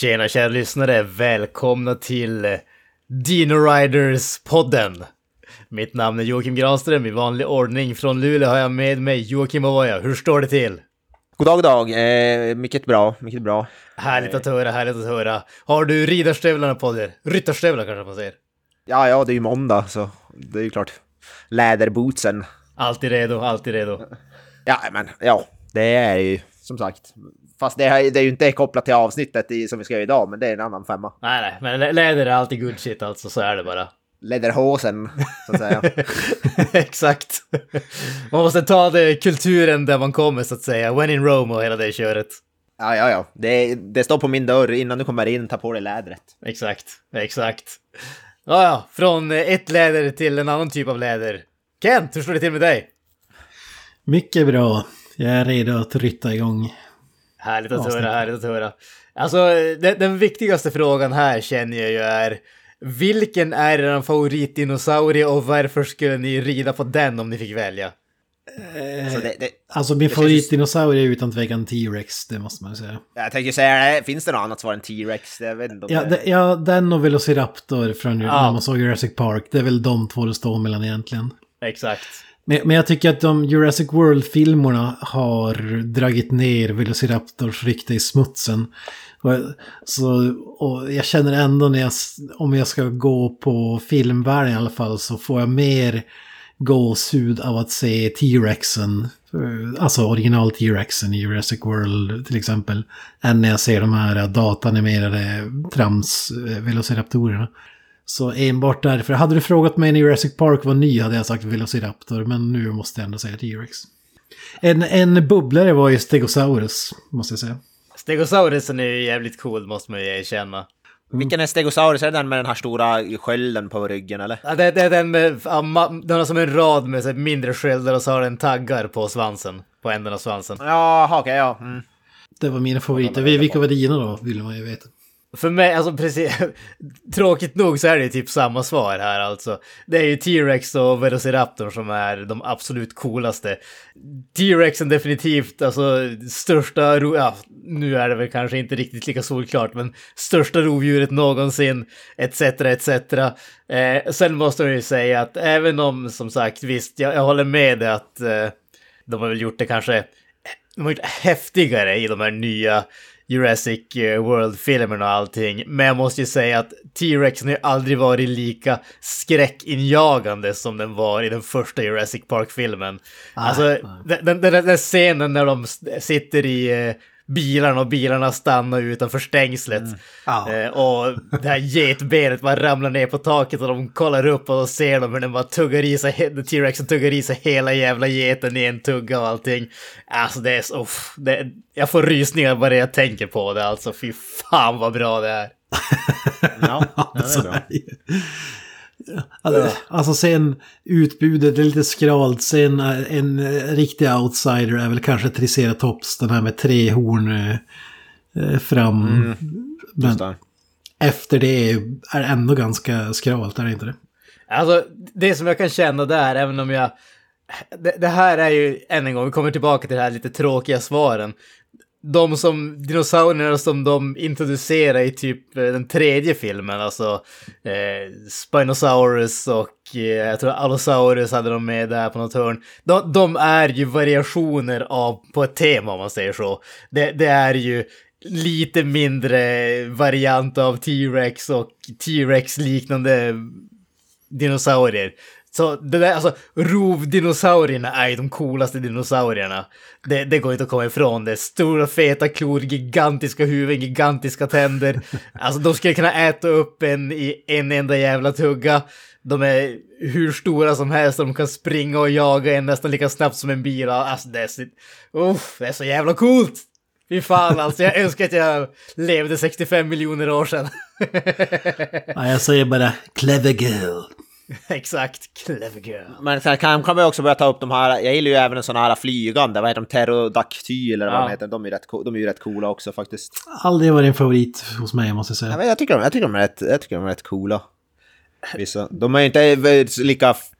Tjena kära lyssnare, välkomna till eh, Dino Riders-podden. Mitt namn är Joakim Granström, i vanlig ordning från Luleå har jag med mig Joakim Avoya. Hur står det till? God dag, god dag. Eh, mycket bra, mycket bra. Härligt att höra, härligt att höra. Har du ridarstövlarna på dig? Ryttarstövlar kanske man säger? Ja, ja, det är ju måndag så det är ju klart. Läderbootsen. Alltid redo, alltid redo. Ja, men ja, det är ju som sagt. Fast det är, det är ju inte kopplat till avsnittet i, som vi ska göra idag, men det är en annan femma. Nej, nej, men lä- läder är alltid good shit alltså, så är det bara. Läderhosen, så att säga. Exakt. Man måste ta det kulturen där man kommer så att säga. When in Rome och hela det köret. ja, ja, ja. Det, det står på min dörr innan du kommer in, ta på dig lädret. Exakt, exakt. Ja, ja, från ett läder till en annan typ av läder. Kent, hur står det till med dig? Mycket bra. Jag är redo att rytta igång. Härligt att höra, härligt att höra. Alltså, den, den viktigaste frågan här känner jag ju är vilken är er favoritdinosaurie och varför skulle ni rida på den om ni fick välja? Så det, det, Alltså min favoritdinosaurie är utan tvekan T-Rex, det måste man ju säga. jag tänkte säga, finns det något annat svar än T-Rex? Ja, det, ja den och Velociraptor från Ja. när man såg Jurassic Park, det är väl de två det står mellan egentligen. Exakt. Men, men jag tycker att de Jurassic World-filmerna har dragit ner Velociraptors rykte i smutsen. Och, så, och jag känner ändå när jag, om jag ska gå på filmvärlden i alla fall så får jag mer gåshud av att se T-Rexen. Eh, alltså original T-Rexen i Jurassic World till exempel. Än när jag ser de här datanimerade trams-velociraptorerna. Eh, så enbart därför. Hade du frågat mig när Jurassic Park var ny hade jag sagt Velociraptor. Men nu måste jag ändå säga T-Rex. En, en bubblare var ju Stegosaurus, måste jag säga. Stegosaurusen är ju jävligt cool måste man ju erkänna. Vilken är Stegosaurus? Är det den med den här stora skölden på ryggen eller? Ja, det, det är den med, ja, den har som en rad med så mindre sköldar och så har den taggar på svansen. På änden av svansen. Jaha, okej, ja. Mm. Det var mina favoriter. Vilka var dina då, vill man ju veta. För mig, alltså precis, tråkigt nog så är det ju typ samma svar här alltså. Det är ju T-Rex och Velociraptor som är de absolut coolaste. T-Rexen definitivt, alltså största, ro- ja, nu är det väl kanske inte riktigt lika solklart, men största rovdjuret någonsin, etc, etc. Eh, sen måste jag ju säga att även om, som sagt, visst, jag, jag håller med dig att eh, de har väl gjort det kanske de har gjort häftigare i de här nya Jurassic eh, World-filmerna och allting. Men jag måste ju säga att T-Rex har aldrig varit lika skräckinjagande som den var i den första Jurassic Park-filmen. Alltså, nej. den, den, den där scenen när de sitter i eh, bilarna och bilarna stannar utanför stängslet. Ja. Eh, och det här getbenet bara ramlar ner på taket och de kollar upp och då ser de hur den bara tuggar i sig, T-Rexen tuggar i sig hela jävla geten i en tugga och allting. Alltså det är så, uff, det, jag får rysningar bara jag tänker på det alltså, fy fan vad bra det är. Ja, det är bra. alltså, alltså sen utbudet är lite skralt. Sen eh, en eh, riktig outsider är väl kanske Triceratops. Den här med tre horn eh, fram. Mm, Men efter det är det ändå ganska skralt, är det inte det? Alltså, det som jag kan känna där, även om jag... Det, det här är ju, än en gång, vi kommer tillbaka till det här lite tråkiga svaren. De som, dinosaurierna som de introducerar i typ eh, den tredje filmen, alltså eh, Spinosaurus och eh, jag tror Allosaurus hade de med där på något hörn. De, de är ju variationer av, på ett tema om man säger så. Det, det är ju lite mindre variant av T-Rex och T-Rex liknande dinosaurier. Så det där, alltså rovdinosaurierna är ju de coolaste dinosaurierna. Det, det går inte att komma ifrån det. Stora feta klor, gigantiska huvuden, gigantiska tänder. Alltså de skulle kunna äta upp en i en enda jävla tugga. De är hur stora som helst, de kan springa och jaga en nästan lika snabbt som en bil. Alltså det är så, uff, det är så jävla coolt! Fy fan alltså, jag önskar att jag levde 65 miljoner år sedan. Ja, jag säger bara clever girl. Exakt, clever girl. Men sen kan, kan vi också börja ta upp de här, jag gillar ju även sådana här flygande, vad heter de, pterodaktyl eller vad Ja. de heter, de är, rätt, de är ju rätt coola också faktiskt. Aldrig varit en favorit hos mig måste jag Ja, säga. men jag, tycker de, jag, tycker de är rätt, jag tycker de är rätt coola. Vissa. De är inte eh, lika f-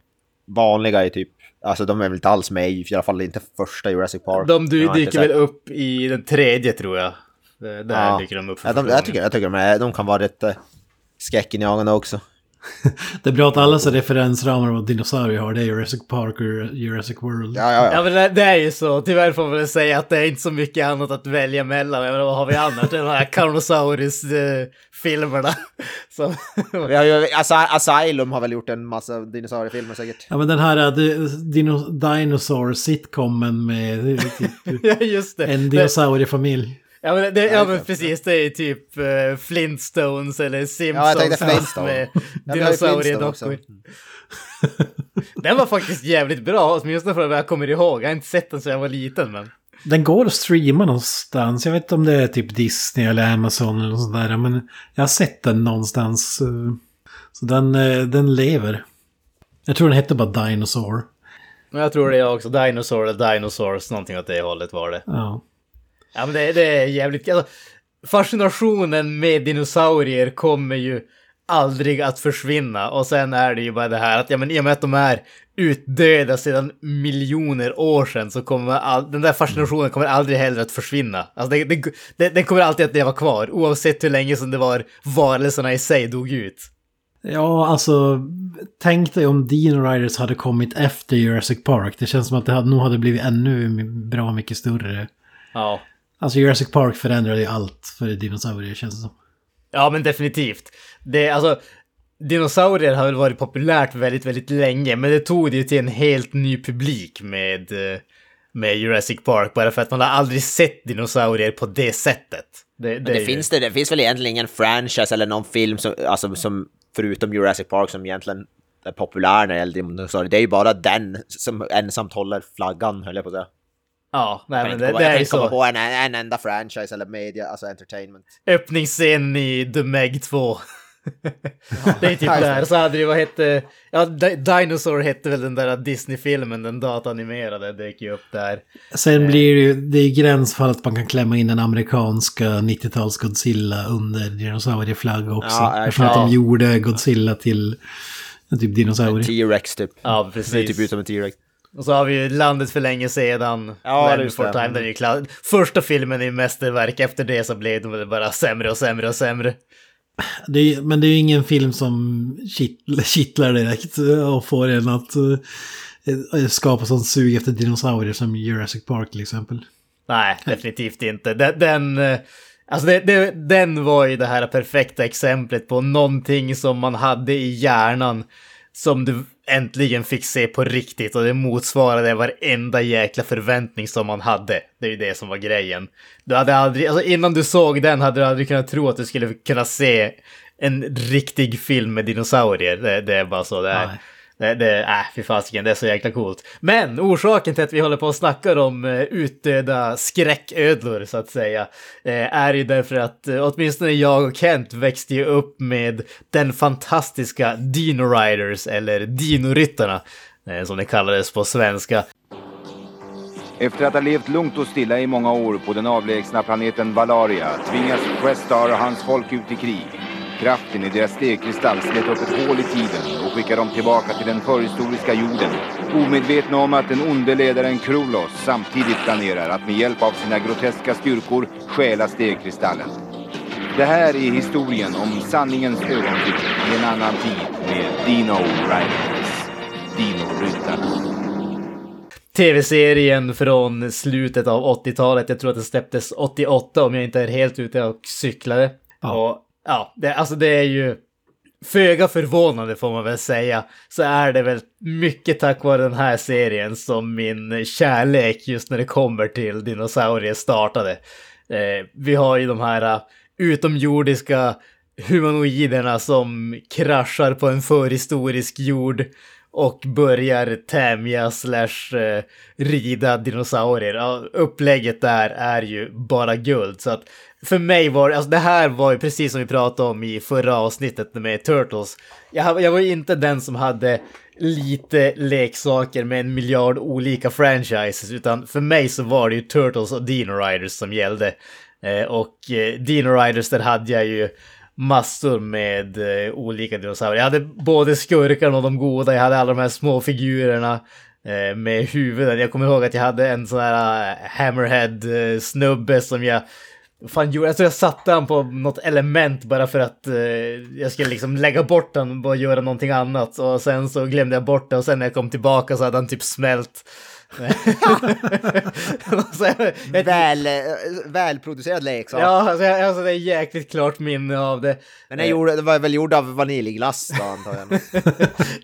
vanliga i typ, alltså de är väl inte alls med i, i alla fall inte första Jurassic Park. De inte dyker väl upp i den tredje tror jag. Eh, Där Ja. dyker de upp för Ja, de, jag, tycker, jag tycker de, är, de kan vara rätt äh, skräckinjagande också. Det är bra att alla så referensramar vad dinosaurier har. Det är Jurassic Park och Jurassic World. Ja, ja, Ja ja. men det, det är ju så, tyvärr får man väl säga att det är inte så mycket annat att välja mellan. Jag menar, vad har vi annars? De här Carnosaurus-filmerna. Som... Vi har ju, Asy- Asylum har väl gjort en massa dinosauriefilmer säkert. Ja men den här äh, dino, Dinosaur sitcomen med typ, ja just det. en dinosauriefamilj. Ja men, det, ja, men precis, det är typ uh, Flintstones eller Simpsons Ja, jag tänkte med dinosauriedockor. också. Den var faktiskt jävligt bra, åtminstone för vad jag kommer ihåg. Jag har inte sett den sedan jag var liten men. Den går att streama någonstans. Jag vet inte om det är typ Disney eller Amazon eller något sånt där. Men jag har sett den någonstans. eh, Så den, eh, den lever. Jag tror den hette bara Dinosaur. Men jag tror det är också Dinosaur eller Dinosaurs, någonting åt det hållet var det. Ja. Ja men det, det är jävligt... Alltså, fascinationen med dinosaurier kommer ju aldrig att försvinna. Och sen är det ju bara det här att, ja men i och med att de är utdöda sedan miljoner år sedan så kommer all, den där fascinationen kommer aldrig heller att försvinna. Alltså det, det, det, den kommer alltid att leva kvar oavsett hur länge som det var varelserna i sig dog ut. Ja, alltså tänk dig om Dino Riders hade kommit efter Jurassic Park. Det känns som att det hade, nog hade blivit ännu bra mycket större. Ja. Alltså Jurassic Park förändrade ju allt för dinosaurier känns det som. Ja, men definitivt. Det, alltså, dinosaurier har väl varit populärt väldigt, väldigt länge, men det tog det ju till en helt ny publik med, eh, med Jurassic Park, bara för att man har aldrig sett dinosaurier på det sättet. Det, Men det, ju- finns det, det finns väl egentligen ingen franchise eller någon film som, alltså, som förutom Jurassic Park som egentligen är populär när det gäller dinosaurier. Det är ju bara den som ensamt håller flaggan, höll jag på att säga. Ja, nej, Jag kan men det, komma, det jag är kan ju inte komma på en, en enda franchise eller media, alltså entertainment. Öppningsscenen i The Meg 2. det är typ där. Så hade det, vad hette, ja, Di- Dinosaur hette väl den där Disney-filmen, den datanimerade, dök ju upp där. Sen blir det ju, det är gränsfall att man kan klämma in den amerikanska 90-tals Godzilla under dinosaurieflagga också. Ja, Eftersom att de gjorde Godzilla till en typ dinosaurie. T-Rex typ. Ja, Det ser typ precis. ut som en T-Rex. Och så har vi ju Landet för länge sedan. Ja, Land Before det. Time, den är ju klar. Första filmen är ju mästerverk, efter det så blev de väl bara sämre och sämre och sämre. Det är, men det är ju ingen film som kittlar, kittlar direkt och får en att eh, skapa sånt sug efter dinosaurier som Jurassic Park till exempel. Nej, definitivt inte. Den, den, eh, alltså det, det, den var ju det här perfekta exemplet på någonting som man hade i hjärnan som du äntligen fick se på riktigt och det motsvarade varenda jäkla förväntning som man hade. Det är ju det som var grejen. Du hade aldrig, alltså innan du såg den hade du aldrig kunnat tro att du skulle kunna se en riktig film med dinosaurier. Det, det är bara så det är. Nej. Det, det, äh, fy fasiken, det är så jäkla coolt. Men orsaken till att vi håller på och snackar om eh, utdöda skräcködlor, så att säga, eh, är ju därför att eh, åtminstone jag och Kent växte ju upp med den fantastiska Dino Riders, eller Dinoryttarna, eh, som det kallades på svenska. Efter att ha levt lugnt och stilla i många år på den avlägsna planeten Valaria tvingas Questar och hans folk ut i krig. Kraften i deras stegkristall slet upp ett hål i tiden och skickar dem tillbaka till den förhistoriska jorden. Omedvetna om att den onde ledaren Krolos samtidigt planerar att med hjälp av sina groteska styrkor stjäla stegkristallen. Det här är historien om sanningens ögonblick i en annan tid med Dino Riders. Dino-ryttarna. Tv-serien från slutet av 80-talet, jag tror att den släpptes 88 om jag inte är helt ute och cyklade. Ja. Och ja, det, alltså det är ju föga förvånande får man väl säga, så är det väl mycket tack vare den här serien som min kärlek just när det kommer till dinosaurier startade. Eh, vi har ju de här uh, utomjordiska humanoiderna som kraschar på en förhistorisk jord och börjar tämja slash eh, rida dinosaurier. Ja, upplägget där är ju bara guld. Så att för mig var alltså det här var ju precis som vi pratade om i förra avsnittet med Turtles. Jag, jag var ju inte den som hade lite leksaker med en miljard olika franchises, utan för mig så var det ju Turtles och Dino Riders som gällde. Eh, och eh, Dino Riders, där hade jag ju massor med eh, olika dinosaurier. Jag hade både skurkarna och de goda, jag hade alla de här små figurerna eh, med huvuden. Jag kommer ihåg att jag hade en sån här eh, uh, Hammerhead-snubbe eh, som jag Fan, jag tror jag satte han på något element bara för att eh, jag skulle liksom lägga bort den och göra någonting annat. Och sen så glömde jag bort det och sen när jag kom tillbaka så hade han typ smält. Väl, eh, välproducerad leksak. Ja, alltså, jag- alltså det är jäkligt klart minne av det. Den är gjord, den var väl gjord av vaniljglass då antar jag.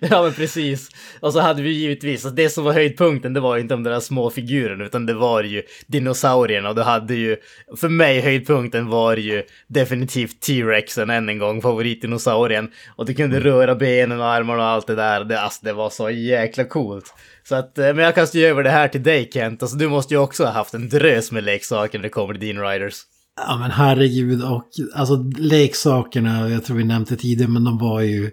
Ja men precis. Och så hade vi givetvis, alltså det som var höjdpunkten det var ju inte de där små figurerna utan det var ju dinosaurierna och du hade ju, för mig höjdpunkten var ju definitivt T-Rexen än en gång, favoritdinosaurien. Och du kunde röra benen och armarna och allt det där, det, alltså det var så jäkla coolt. Så att, eh, men jag kastar ju över det här till dig Kent, alltså du måste ju också ha haft en drös med leksaker när det kommer till Dean Riders. Ja men herregud och alltså leksakerna, jag tror vi nämnde tidigare, men de var ju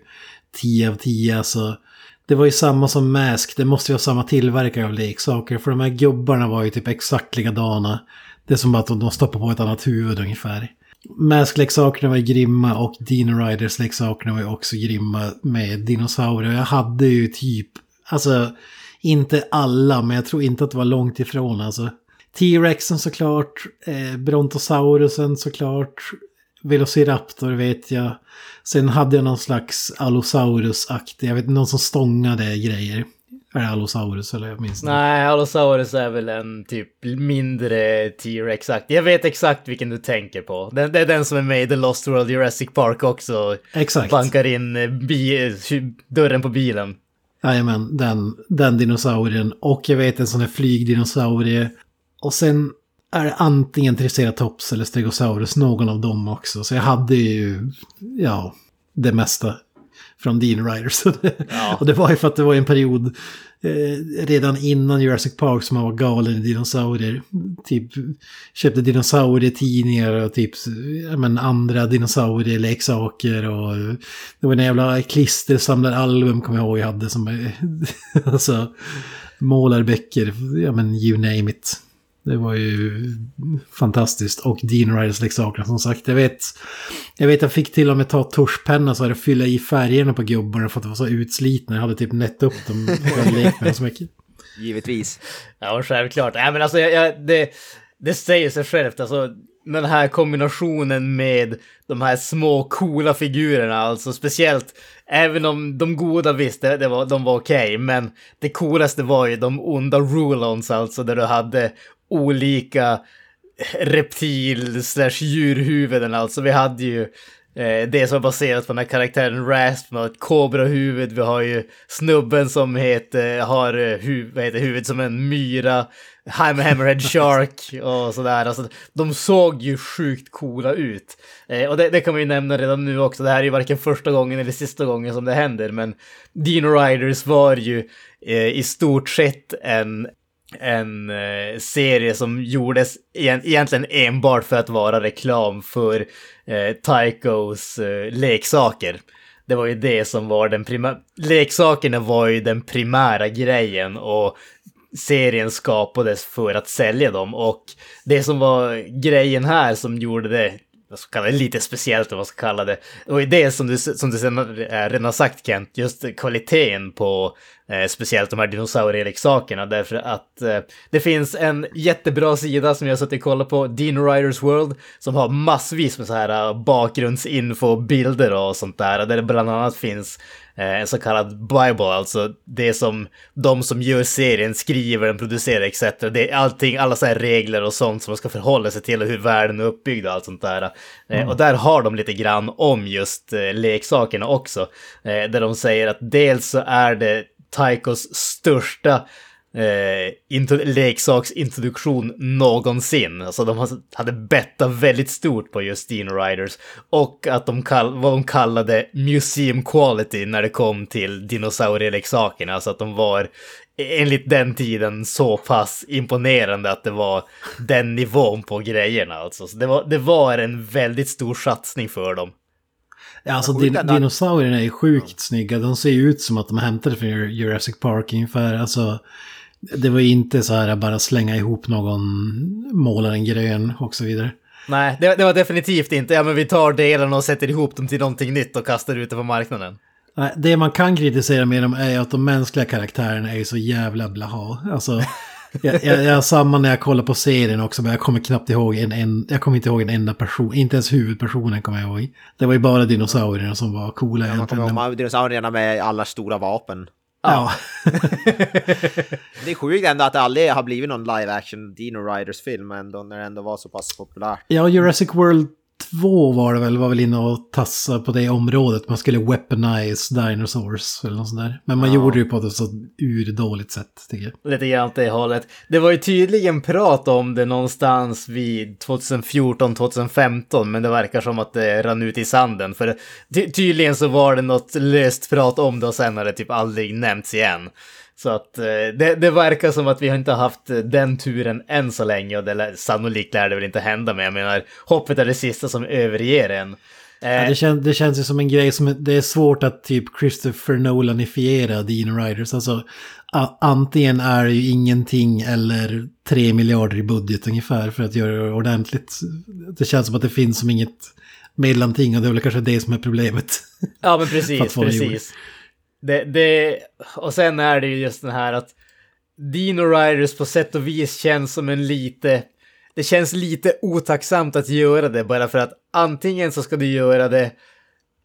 10 av 10 alltså. Det var ju samma som Mask, det måste ju vara samma tillverkare av leksaker, för de här gubbarna var ju typ exakt likadana. Det är som att de stoppar på ett annat huvud ungefär. Mask-leksakerna var ju grymma och Dino Riders-leksakerna var ju också grymma med dinosaurier. Jag hade ju typ, alltså inte alla, men jag tror inte att det var långt ifrån alltså. T-Rexen såklart, eh, Brontosaurusen såklart, Velociraptor vet jag. Sen hade jag någon slags Allosaurus-aktig, jag vet inte, någon som stångade grejer. Är det Allosaurus eller jag minns inte. Nej, Allosaurus är väl en typ mindre T-Rex. Exakt. Jag vet exakt vilken du tänker på. Den, det är den som är med i The Lost World Jurassic Park också. Exakt. Bankar in eh, bi dörren på bilen. Jajamän, den, den dinosaurien. Och jag vet en sån här flygdinosaurie. Och sen är det antingen Triceratops eller Stegosaurus, någon av dem också. Så jag hade ju, ja, det mesta från Dino Riders. Och det var ju för att det var en period eh, redan innan Jurassic Park som man var galen i dinosaurier. Typ köpte dinosaurietidningar och typ men, andra dinosaurieleksaker och det var en jävla klistersamlaralbum kommer jag ihåg jag hade som alltså målarböcker, ja men you name it. Det var ju fantastiskt. Och Dean Riders leksaker som sagt. Jag vet, jag vet jag fick till och med ta tuschpenna så här och fylla i färgerna på gubbarna för att det var så utslitna. Jag hade typ nätt upp dem. Jag med så mycket. Givetvis. Ja, självklart. Nej, men alltså, jag, jag, det, det säger sig självt. Alltså, den här kombinationen med de här små coola figurerna, alltså speciellt, även om de goda visst, det, det var, de var okej, okay, men det coolaste var ju de onda Rulons, alltså där du hade olika reptil slash djurhuvuden, alltså vi hade ju Eh, det som är baserat på den här karaktären Rasp med ett kobrahuvud. Vi har ju snubben som heter, har eh, hu, vad heter, huvud som en myra. Hammerhead Shark och sådär. Alltså, de såg ju sjukt coola ut. Eh, och det, det, kan man ju nämna redan nu också. Det här är ju varken första gången eller sista gången som det händer. Men Dino Riders var ju eh, i stort sett en en eh, serie som gjordes egentligen enbart för att vara reklam för eh, Tychos eh, leksaker. Det var ju det som var den primära... Leksakerna var ju den primära grejen och serien skapades för att sälja dem. Och det som var grejen här som gjorde det vad ska kalla det, lite speciellt vad man ska kalla det. Och det som du, som du eh, redan har sagt Kent, just kvaliteten på eh, speciellt de här dinosaurieleksakerna. Därför att eh, det finns en jättebra sida som jag suttit och kollat på, Dino Riders World, som har massvis med så här uh, bakgrundsinfo, bilder och sånt där. Där det bland annat finns en så kallad Bible, alltså det som de som gör serien skriver, den producerar etc. Det är allting, alla så här regler och sånt som man ska förhålla sig till och hur världen är uppbyggd och allt sånt där. Mm. Och där har de lite grann om just leksakerna också. Där de säger att dels så är det Taikos största eh, leksaksintroduktion någonsin. Alltså de hade bettat väldigt stort på just Dino Riders. Och att de kall, vad de kallade museum quality när det kom till dinosaurieleksakerna. Alltså att de var e-, enligt den tiden så pass imponerande att det var den nivån på grejerna. Alltså. Så det, var, det var en väldigt stor satsning för dem. Ja, alltså din, dinosaurierna är sjukt snygga. De ser ju ut som att de hämtade från Jurassic Park ungefär. Alltså, det var inte så här bara slänga ihop någon, måla en grön och så vidare. Nej, det, det, var definitivt inte, ja men vi tar delarna och sätter ihop dem till någonting nytt och kastar ut det på marknaden. Nej, det man kan kritisera med dem är att de mänskliga karaktärerna är så jävla blaha. Alltså, jag, jag, jag samma när jag kollar på serien också, men jag kommer knappt ihåg en, en jag kommer inte ihåg en enda person, inte ens huvudpersonen kommer jag ihåg. Det var ju bara dinosaurierna som var coola ja. Man kommer ihåg dinosaurierna med alla stora vapen. Ja. det är sjukt ändå att det aldrig har blivit någon live action Dino Riders film ändå, när det ändå var så pass populärt. Ja, Jurassic World 2 var det väl, var väl inne och tassa på det området. Man skulle weaponize dinosaurs eller något sånt där. Men man ja. gjorde det ju på ett så urdåligt sätt tycker jag. Lite grann åt det hållet. Det var ju tydligen prat om det någonstans vid 2014-2015 men det verkar som att det rann ut i sanden. För ty tydligen så var det något löst prat om det och sen har det typ aldrig nämnts igen. Så att eh, det, det, verkar som att vi har inte haft eh, den turen än så länge och det, sannolikt lär det väl inte hända men jag menar hoppet är det sista som överger en. Ja, det, kän, det känns ju som en grej som det är svårt att typ Christopher Nolanifiera Dino Riders. Alltså antingen är det ju ingenting eller tre miljarder i budget ungefär för att göra det ordentligt. Det känns som att det finns som inget mellanting och det är väl kanske det som är problemet. Ja men precis, precis. Det, det, och sen är det ju just den här att Dino Riders på sätt och vis känns som en lite... Det känns lite otacksamt att göra det bara för att antingen så ska du göra det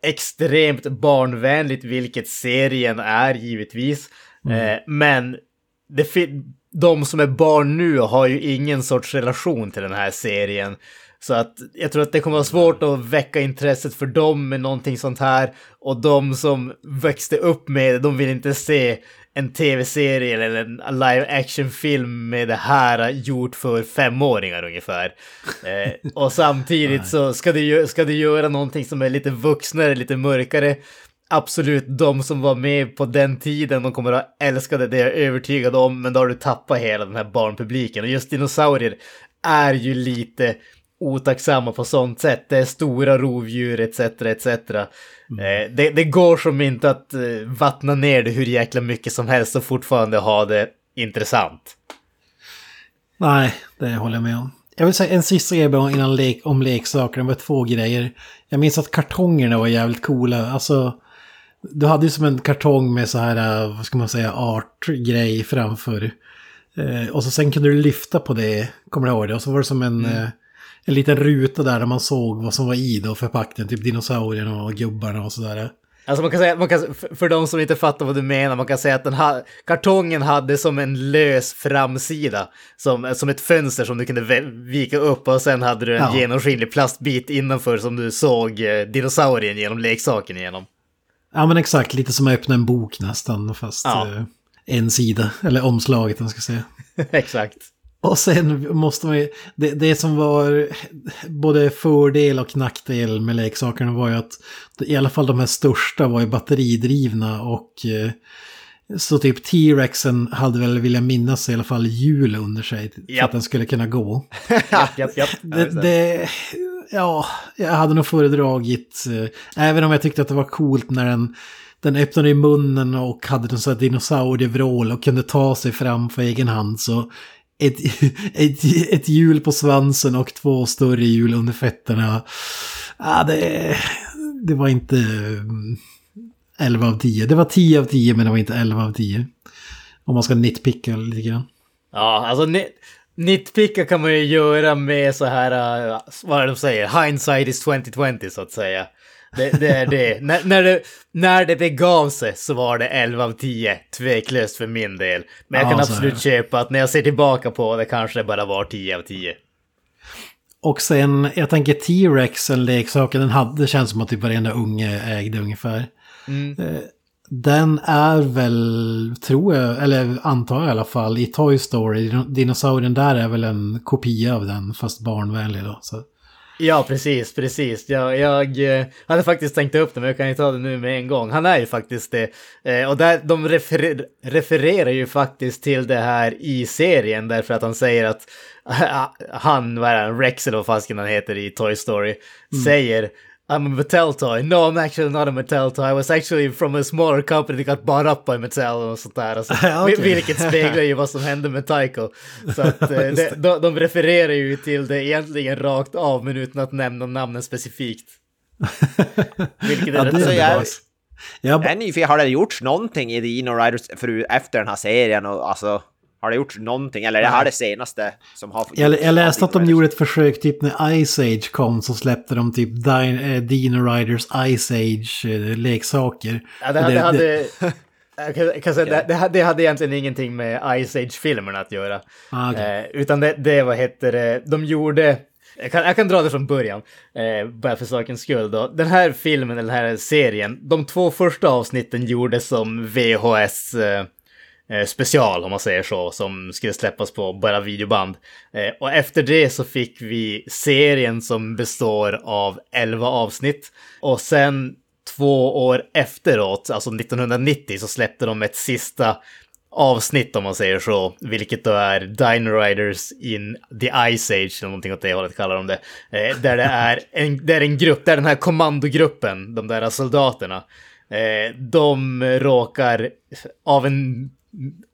extremt barnvänligt, vilket serien är givetvis. Mm. Eh, men det de som är barn nu har ju ingen sorts relation till den här serien. Så att jag tror att det kommer vara svårt att väcka intresset för dem med någonting sånt här. Och de som växte upp med det, de vill inte se en tv-serie eller en live action-film med det här gjort för femåringar ungefär. Eh, och samtidigt så ska du, ska du göra någonting som är lite vuxnare, lite mörkare. Absolut, de som var med på den tiden, de kommer att älska det, det är jag övertygad om, men då har du tappat hela den här barnpubliken. Och just dinosaurier är ju lite otacksamma på sånt sätt. Det är stora rovdjur etc. etc. Mm. Eh, det, det, går som inte att eh, vattna ner det hur jäkla mycket som helst och fortfarande ha det intressant. Nej, det håller jag med om. Jag vill säga en sista grej innan lek, om leksaker. Det var två grejer. Jag minns att kartongerna var jävligt coola. Alltså, du hade ju som en kartong med så här, eh, vad ska man säga, art-grej framför. Eh, och så sen kunde du lyfta på det, kommer du ihåg det? Och så var det som en... Mm. En liten ruta där, där man såg vad som var i då förpackningen. Typ dinosaurierna och gubbarna och sådär. Alltså man kan säga, man kan, för de som inte fattar vad du menar, man kan säga att den ha, kartongen hade som en lös framsida. Som, som ett fönster som du kunde vika upp och sen hade du en ja. genomskinlig plastbit innanför som du såg eh, dinosaurien genom leksaken igenom. Ja men exakt, lite som att öppna en bok nästan, fast ja. eh, en sida, eller omslaget man ska säga. exakt. Och sen måste man ju, det, det som var både fördel och nackdel med leksakerna var ju att i alla fall de här största var ju batteridrivna och eh, så typ T-Rexen hade väl, vill jag minnas, i alla fall hjul under sig yep. för att den skulle kunna gå. japp, japp. Det, det, ja, jag hade nog föredragit, äh, även om jag tyckte att det var coolt när den den öppnade i munnen och hade en sån här dinosaurievrål och kunde ta sig fram för egen hand så ett, ett, ett hjul på svansen och två större hjul under fötterna. Ah, det, det var inte mm, 11 av 10. Det var 10 av 10 men det var inte 11 av 10. Om man ska nitpicka lite grann. Ja, alltså nitpicka kan man ju göra med så här, äh, vad är det de säger, hindsight is 2020 så att säga. Det, det är det. när, när det. När det begav sig så var det 11 av 10, tveklöst för min del. Men jag kan absolut köpa att när jag ser tillbaka på det kanske det bara var 10 av 10. Och sen, jag tänker T-Rex, en leksaken, den hade, det känns som att typ varenda unge ägde ungefär. Mm. Eh, Den är väl, tror jag, eller antar jag i alla fall, i Toy Story. Dinosaurien där är väl en kopia av den, fast barnvänlig då. Så. Ja, precis, precis. Jag, jag eh, hade faktiskt tänkt upp det, men jag kan ju ta det nu med en gång. Han är ju faktiskt det. Eh, och där, de refer refererar ju faktiskt till det här i serien, därför att han säger att han, vad är det, Rex eller vad fasken han heter i Toy Story, mm. säger I'm a Mattel toy. No, I'm actually not a Mattel toy. I was actually from a smaller company that got bought up by Mattel och sånt där. Alltså, okay. Vilket speglar ju vad som hände med Tycho. Så att, eh, det, de, de refererar ju till det egentligen rakt av, men utan att nämna namnen specifikt. Vilket är ja, rätt alltså, jag, jag är nyfiken, har det gjorts någonting i Dino Riders för, efter den här serien? Och, alltså, har det gjorts någonting? Eller är det här det senaste som har... Jag, jag läste att de gjorde ett försök typ när Ice Age kom så släppte de typ eh, Dino Riders Ice Age-leksaker. Eh, ja, det, det, det hade... Jag kan, säga, okay. det, det, hade egentligen ingenting med Ice Age-filmerna att göra. Ah, okay. eh, utan det, det, vad heter det, de gjorde... Jag kan, jag kan dra det från början, eh, bara för sakens skull då. Den här filmen, den här serien, de två första avsnitten gjordes som VHS... Eh, Eh, Eh, special om man säger så, som skulle släppas på bara videoband. Eh, och efter det så fick vi serien som består av 11 avsnitt. Och sen två år efteråt, alltså 1990, så släppte de ett sista avsnitt om man säger så, vilket då är Dino Riders in the Ice Age, eller någonting åt det hållet kallar de det. Eh, där det är en, det är en grupp, där den här kommandogruppen, de där soldaterna, eh, de råkar av en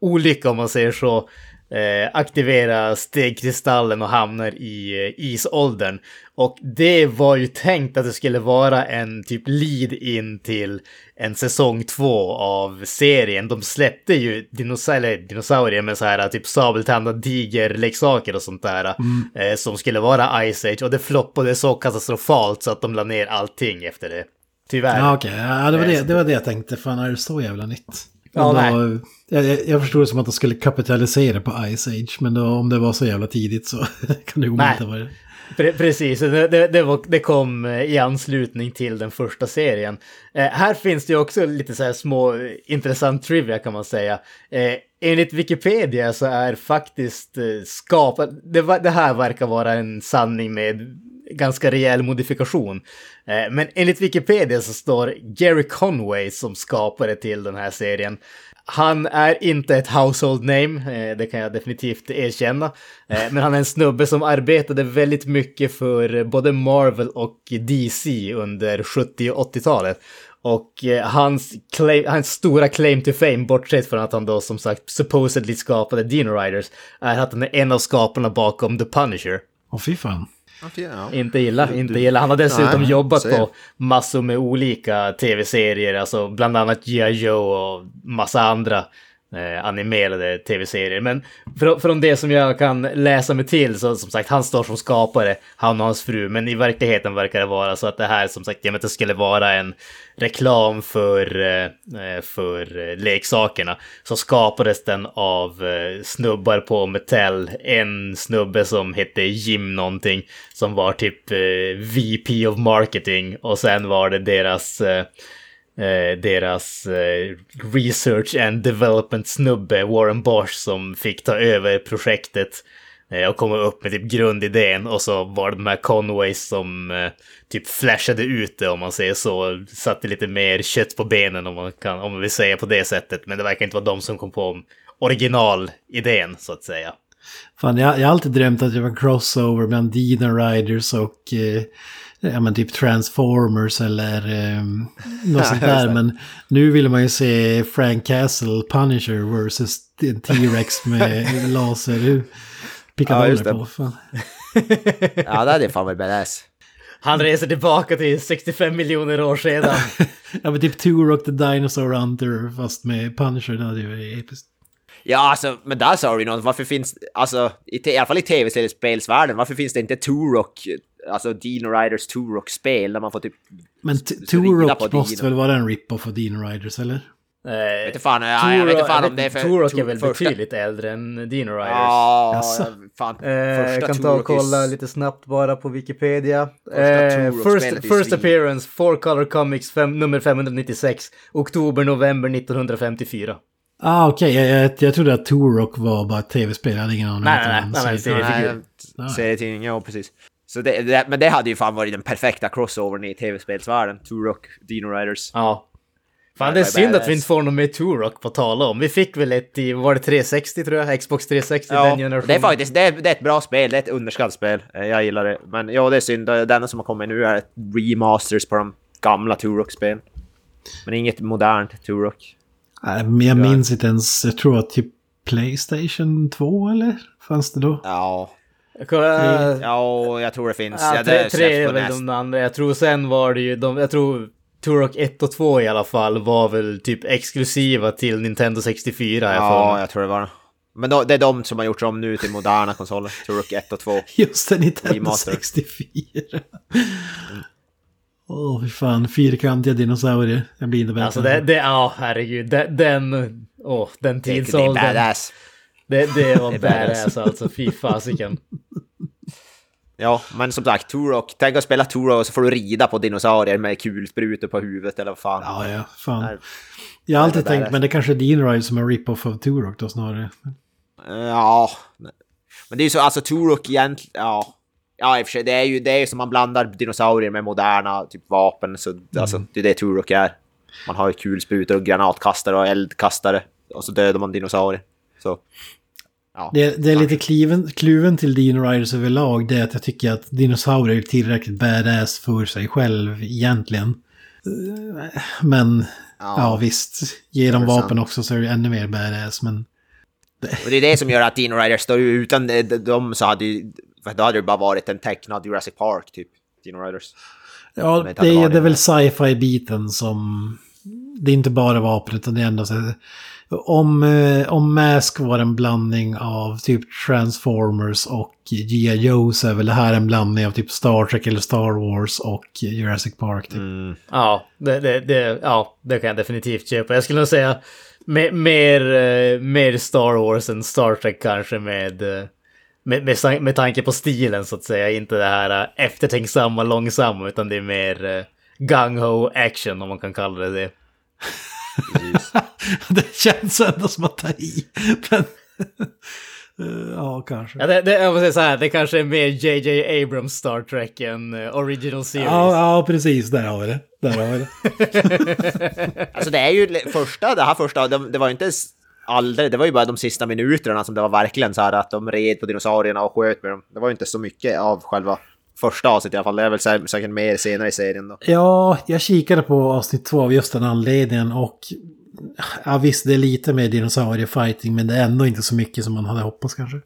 olycka om man säger så, eh, aktivera stegkristallen och hamnar i eh, isåldern. Och det var ju tänkt att det skulle vara en typ lead in till en säsong två av serien. De släppte ju dinosaurier, dinosaurier med så här typ sabeltandad tigerleksaker och sånt där. Mm. Eh, som skulle vara Ice Age och det floppade så katastrofalt så att de la ner allting efter det. Tyvärr. Ja. Okay. Ja, det, var det, eh, det var det jag tänkte. Fan, är det så jävla nytt? Ja, nej. Jag, jag förstod det som att de skulle kapitalisera på Ice Age, men då, om det var så jävla tidigt så kan det omöjligt ha varit Pre precis, det, det, var, det, kom eh, i anslutning till den första serien. Eh, här finns det också lite så här små intressant trivia kan man säga. Eh, enligt Wikipedia så är faktiskt eh, skapat, det, det, här verkar vara en sanning med ganska rejäl modifikation. Eh, men enligt Wikipedia så står Gary Conway som skapare till den här serien. Han är inte ett household name, eh, det kan jag definitivt erkänna. Eh, men han är en snubbe som arbetade väldigt mycket för både Marvel och DC under 70 och 80-talet. Och hans, claim, hans stora claim to fame, bortsett från att han då som sagt supposedly skapade Dino Riders, är att han är en av skaparna bakom The Punisher. Åh fy fan. Ja. Inte illa, inte illa. Han har dessutom Nej, jobbat på massor med olika tv-serier, alltså bland annat G.I. Joe och massa andra eh, animerade tv-serier. Men för, från det som jag kan läsa mig till så som sagt, han står som skapare, han och hans fru. Men i verkligheten verkar det vara så att det här som sagt, jag det skulle vara en reklam för, eh, eh för eh, leksakerna. Så skapades den av eh, snubbar på Mattel. En snubbe som hette Jim någonting, som var typ eh, VP of marketing. Och sen var det deras eh, eh, deras eh, research and development snubbe Warren Bosch som fick ta över projektet eh, och komma upp med typ grundidén och så var det de här Conways som eh, typ flashade ut det om man säger så, satte lite mer kött på benen om man, kan, om man vill säga på det sättet, men det verkar inte vara de som kom på originalidén så att säga. Fan, jag, jag har alltid drömt att jag var en crossover mellan Dino Riders och eh, ja, men typ Transformers eller um, något sånt där. Men nu vill man ju se Frank Castle Punisher versus T-Rex med laser. Pickadoller ja, på. Fan. ja, det hade fan varit badass. Han reser tillbaka till 65 miljoner år sedan. ja, men typ Turok the Dinosaur Hunter fast med Punisher, det hade ju varit episkt. Ja, alltså, men där sa du något. Varför finns, alltså, i, i alla fall i tv-spelsvärlden, varför finns det inte Turok alltså Dino Riders Turok-spel där man får typ... Men Turok måste väl vara en rip-off av Dino Riders, eller? Eh, vet inte fan, ja, jag vet inte fan om det är för... Turok är väl första- betydligt äldre än Dino Riders. Ja, Jaså? fan. Eh, jag kan ta och kolla lite snabbt bara på Wikipedia. Eh, Turok-spelet first är first svin. appearance, Four Color Comics fem, nummer 596, oktober-november 1954. Ah, okej. Jag, jag, jag trodde att Turok var bara ett tv-spel. Jag hade ingen aning. Nej, nej, nej, nej. Nej, Serietidning, ja precis. Så det, det, men det hade ju fan varit den perfekta crossovern i tv-spelsvärlden. Turok, Dino Riders. Ja. Fan, det är synd att vi inte får någon mer Turok på tala om. Vi fick väl ett i, var det 360 tror jag? Xbox 360 Ja, den generationen. det är faktiskt det är, det är ett bra spel, det är ett underskattat spel. Eh, Jag gillar det. Men ja, det är synd. Det enda som har kommit nu är ett remasters på de gamla Turok-spel. Men inget modernt Turok. Nej, men jag minns inte ens. Jag tror att typ Playstation 2 eller? Fanns det då? Ja, Ja jag tror det finns. Ja, ja, tre, det tre är väl näst. de andra. Jag tror sen var det ju de, jag tror Turok 1 och 2 i alla fall var väl typ exklusiva till Nintendo 64. har jag för Ja, jag tror det var det. Men då, det är de som har gjort om nu till moderna konsoler. Turok 1 och 2. Just det, Nintendo Remaster. 64. Åh, fy fan. Fyrkantiga dinosaurier. Jag blir inte bättre. Alltså det, det, ja herregud, det, den, åh, den det är tidsåldern. badass. Det, det var badass. alltså, fy fasiken. Ja, men som sagt, Turok. Tänk att spela Turok och så får du rida på dinosaurier med kulsprutor på huvudet eller vad fan. Ja, ja. Fan. Nej. Jag har alltid tänkt, men det kanske är Dino Ride som är rip-off av Turok då snarare. Ja. Men det är ju så, alltså Turok egentligen, ja. Ja, i och för sig, det är ju det är ju som man blandar dinosaurier med moderna typ vapen, så alltså, det är det Turok är. Man har ju kulsprutor och granatkastare och eldkastare, och så dödar man dinosaurier. Så. Ja. Det, det är lite kliven, kluven till Dino Riders överlag. Det är att jag tycker att dinosaurier är tillräckligt badass för sig själv egentligen. Eh, Men ja, visst. Ge dem vapen sant. också så är det ännu mer badass. Men Och det är det som gör att Dino Riders står ut. Utan de- dem så hade ju, då hade det bara varit en tecknad Jurassic Park typ. Dino Riders. ja, det, det är väl det. sci-fi-biten som... Det är inte bara vapen utan det är ändå så... Om, eh, om Mask var en blandning av typ Transformers och G.I. Joe så är väl det här en blandning av typ Star Trek eller Star Wars och Jurassic Park. Typ. Mm. Ja, det, det, det, ja, det kan jag definitivt köpa. Jag skulle nog säga mer, eh, mer Star Wars än Star Trek kanske med, eh, med, med, med tanke på stilen så att säga. Inte det här eftertänksamma, långsamma, utan det är mer uh, gung-ho action om man kan kalla det det. det känns ändå som att ta i. Men, eh, ja, kanske. Ja, det, det, jag måste säga så här, det kanske är mer JJ Abrams Star Trek än eh, Original Series. Ja, ja, precis. Där har vi det. Där har vi det. Alltså det är ju första, det här första, det, det var ju inte aldrig, det var ju bara de sista minuterna som det var verkligen så här att de red på dinosaurierna och sköt med dem. Det var ju inte så mycket av själva första avsnittet i alla fall. Det är väl sä- säkert mer senare i serien då. Ja, jag kikade på avsnitt två av just den anledningen och ja, visst, det är lite mer dinosauriefighting men det är ändå inte så mycket som man hade hoppats kanske.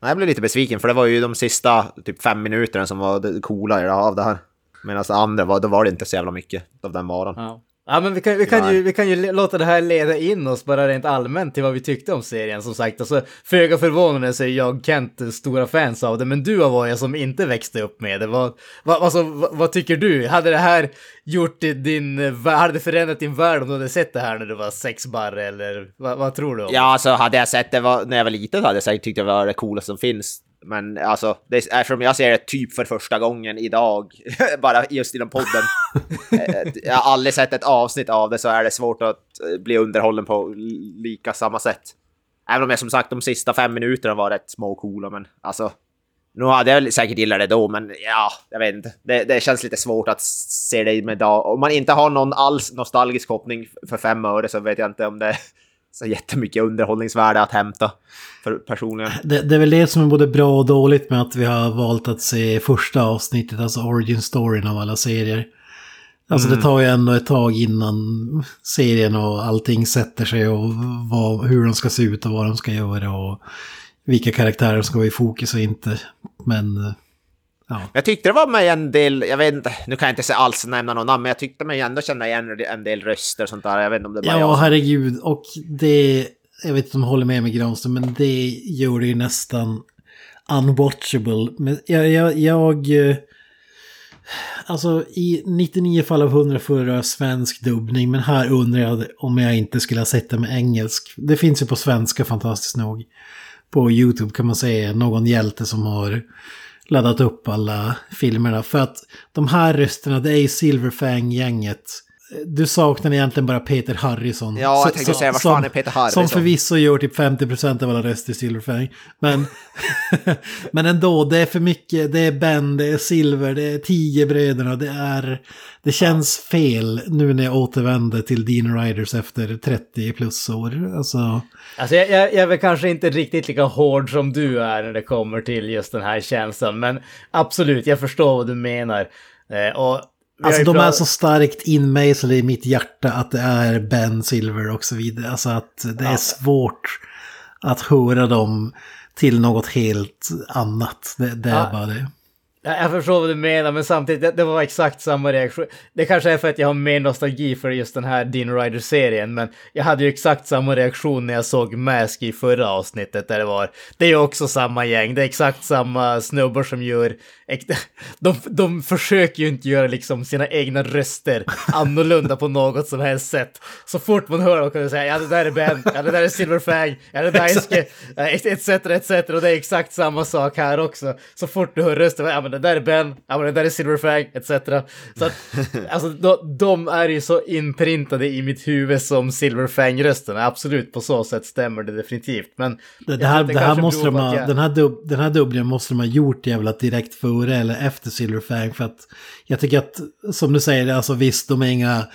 Nej, Jag blev lite besviken för det var ju de sista typ fem minuterna som var det coola av det här. Medan det andra var, då var det inte så jävla mycket av den varan. Ja. Ja men vi kan, vi, kan ju, vi kan ju låta det här leda in oss bara rent allmänt till vad vi tyckte om serien som sagt. Alltså, föga förvånande så är jag och Kent stora fans av det, men du Avoya som inte växte upp med det. Vad, vad, alltså, vad, vad tycker du? Hade det här gjort din, hade förändrat din värld om du hade sett det här när du var sex barre eller vad, vad tror du om? Ja, alltså hade jag sett det var, när jag var liten hade jag säkert tyckt det var det coolaste som finns. Men alltså, det är, eftersom jag ser det typ för första gången idag, bara just inom podden. eh, jag har aldrig sett ett avsnitt av det så är det svårt att eh, bli underhållen på lika samma sätt. Även om jag som sagt de sista fem minuterna var rätt små och coola, men alltså. Nu hade jag säkert gillat det då, men ja, jag vet inte. Det, det känns lite svårt att se det med idag. Om man inte har någon alls nostalgisk koppling för fem öre så vet jag inte om det så jättemycket underhållningsvärde att hämta för personligen. Det, det är väl det som är både bra och dåligt med att vi har valt att se första avsnittet, alltså origin storyn av alla serier. Alltså det tar ju ändå ett tag innan serien och allting sätter sig och vad, hur de ska se ut och vad de ska göra och vilka karaktärer som ska vara i fokus och inte. Men eh, ja, Jag tyckte det var med en del, jag vet inte, nu kan jag inte alls nämna någon namn, men jag tyckte mig ändå känna igen en del röster och sånt där. Jag vet inte om det bara ja jag herregud. Och det, jag vet inte om du håller med mig Granström, men det gör det ju nästan unwatchable. Men jag, jag, jag, eh, Alltså i 99 fall av 100 föredrar svensk dubbning, men här undrar jag om jag inte skulle ha sett det med engelsk. Det finns ju på svenska fantastiskt nog. På YouTube kan man se någon hjälte som har laddat upp alla filmerna. För att de här rösterna, det är ju Silverfang-gänget. Du saknar egentligen bara Peter Harrison. Ja, jag tänkte Så- säga, vad som- fan är Peter Harrison? Som förvisso gör typ 50% av alla röster i Silverfang. Men, men ändå, det är för mycket. Det är Ben, det är Silver, det är Tigerbröderna. Det är... Det känns fel nu när jag återvänder till Dean Riders efter 30 plus år. Alltså... Alltså jag, jag, jag är väl kanske inte riktigt lika hård som du är när det kommer till just den här känslan, men absolut, jag förstår vad du menar. Eh, och Alltså de är så starkt inmejslade i mitt hjärta att det är Ben Silver och så vidare. Alltså att det är svårt att höra dem till något helt annat. Det, det är bara det. Ja, Jag förstår vad du menar, men samtidigt, det, det var exakt samma reaktion. Det kanske är för att jag har mer nostalgi för just den här Dean Rider-serien, men jag hade ju exakt samma reaktion när jag såg Mask i förra avsnittet där det var. Det är ju också samma gäng, det är exakt samma snubbar som gör... De, de försöker ju inte göra liksom sina egna röster annorlunda på något som helst sätt. Så fort man hör dem kan du säga ja det där är Ben, ja det där är Silverfang, ja det där är Ske, etc, etc. Och det är exakt samma sak här också. Så fort du hör rösten, ja men det där är Ben, ja men det där är Silverfang, etc. Så att, alltså de, de är ju så inprintade i mitt huvud som Silverfang-rösterna. Absolut, på så sätt stämmer det definitivt. Men Det, det här, det här måste de ha, jag- den, här dub, den här dubblingen måste de ha gjort jävla direkt före eller efter Silverfang. För att jag tycker att, som du säger, alltså visst de är inga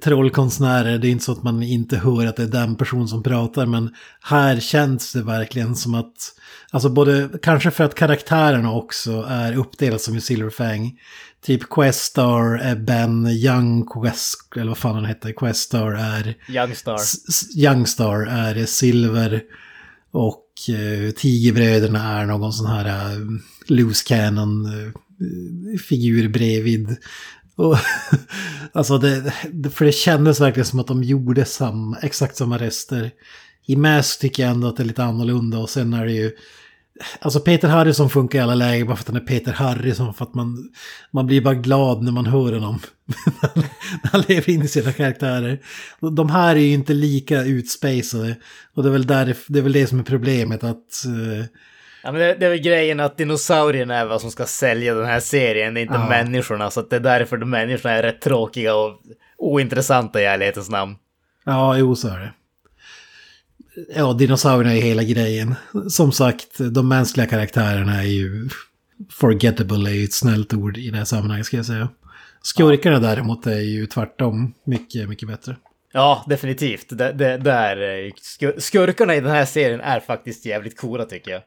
trollkonstnärer. Det är inte så att man inte hör att det är den person som pratar. Men här känns det verkligen som att, alltså både, kanske för att karaktärerna också är uppdelade som i Silverfang. Typ Questar är Ben, Young Quest, eller vad fan han heter, Questar är Youngstar. Youngstar är silver och eh, Tigerbröderna är någon sån här eh, loose cannon eh, figur bredvid. Och, alltså det, för det kändes verkligen som att de gjorde samma, exakt samma röster. I Mask tycker jag ändå att det är lite annorlunda och sen är det ju Alltså Peter Harrison funkar i alla lägen bara för att han är Peter Harrison. För att man, man blir bara glad när man hör honom. när han lever in i sina karaktärer. De här är ju inte lika utspacade. Och det är väl, där, det är väl det som är problemet. Att, Uh, Ja, men det, det är väl grejen att dinosaurierna är vad som ska sälja den här serien, det är inte Ja. människorna. Så det är därför de människorna är rätt tråkiga och ointressanta i ärlighetens namn. ja, jo så är det. Ja, dinosaurierna är hela grejen. Som sagt, de mänskliga karaktärerna är ju... Forgettable är ju ett snällt ord i det här sammanhanget ska jag säga. Skurkarna däremot är ju tvärtom mycket, mycket bättre. Ja, definitivt. Det, det, där, skur- skurkarna i den här serien är faktiskt jävligt coola tycker jag.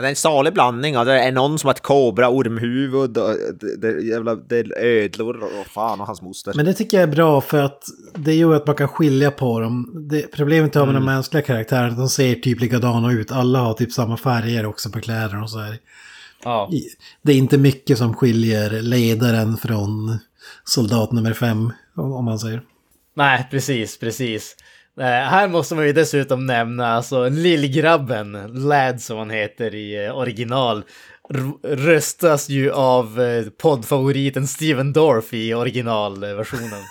Ja, det är en salig blandning. Ja. Det är någon som har ett kobra, ormhuvud, och det, det, jävla, det är ödlor och fan och hans moster. Men det tycker jag är bra för att det gör att man kan skilja på dem. Det, problemet är med de mänskliga karaktärerna, de ser typ likadana ut. Alla har typ samma färger också på kläderna och så här. Ja. Det är inte mycket som skiljer ledaren från soldat nummer fem, om om man säger. Nej, precis, precis. Eh, här måste man ju dessutom nämna alltså lillgrabben, Lad som han heter i eh, original, röstas ju av eh, poddfavoriten Steven Dorff i originalversionen.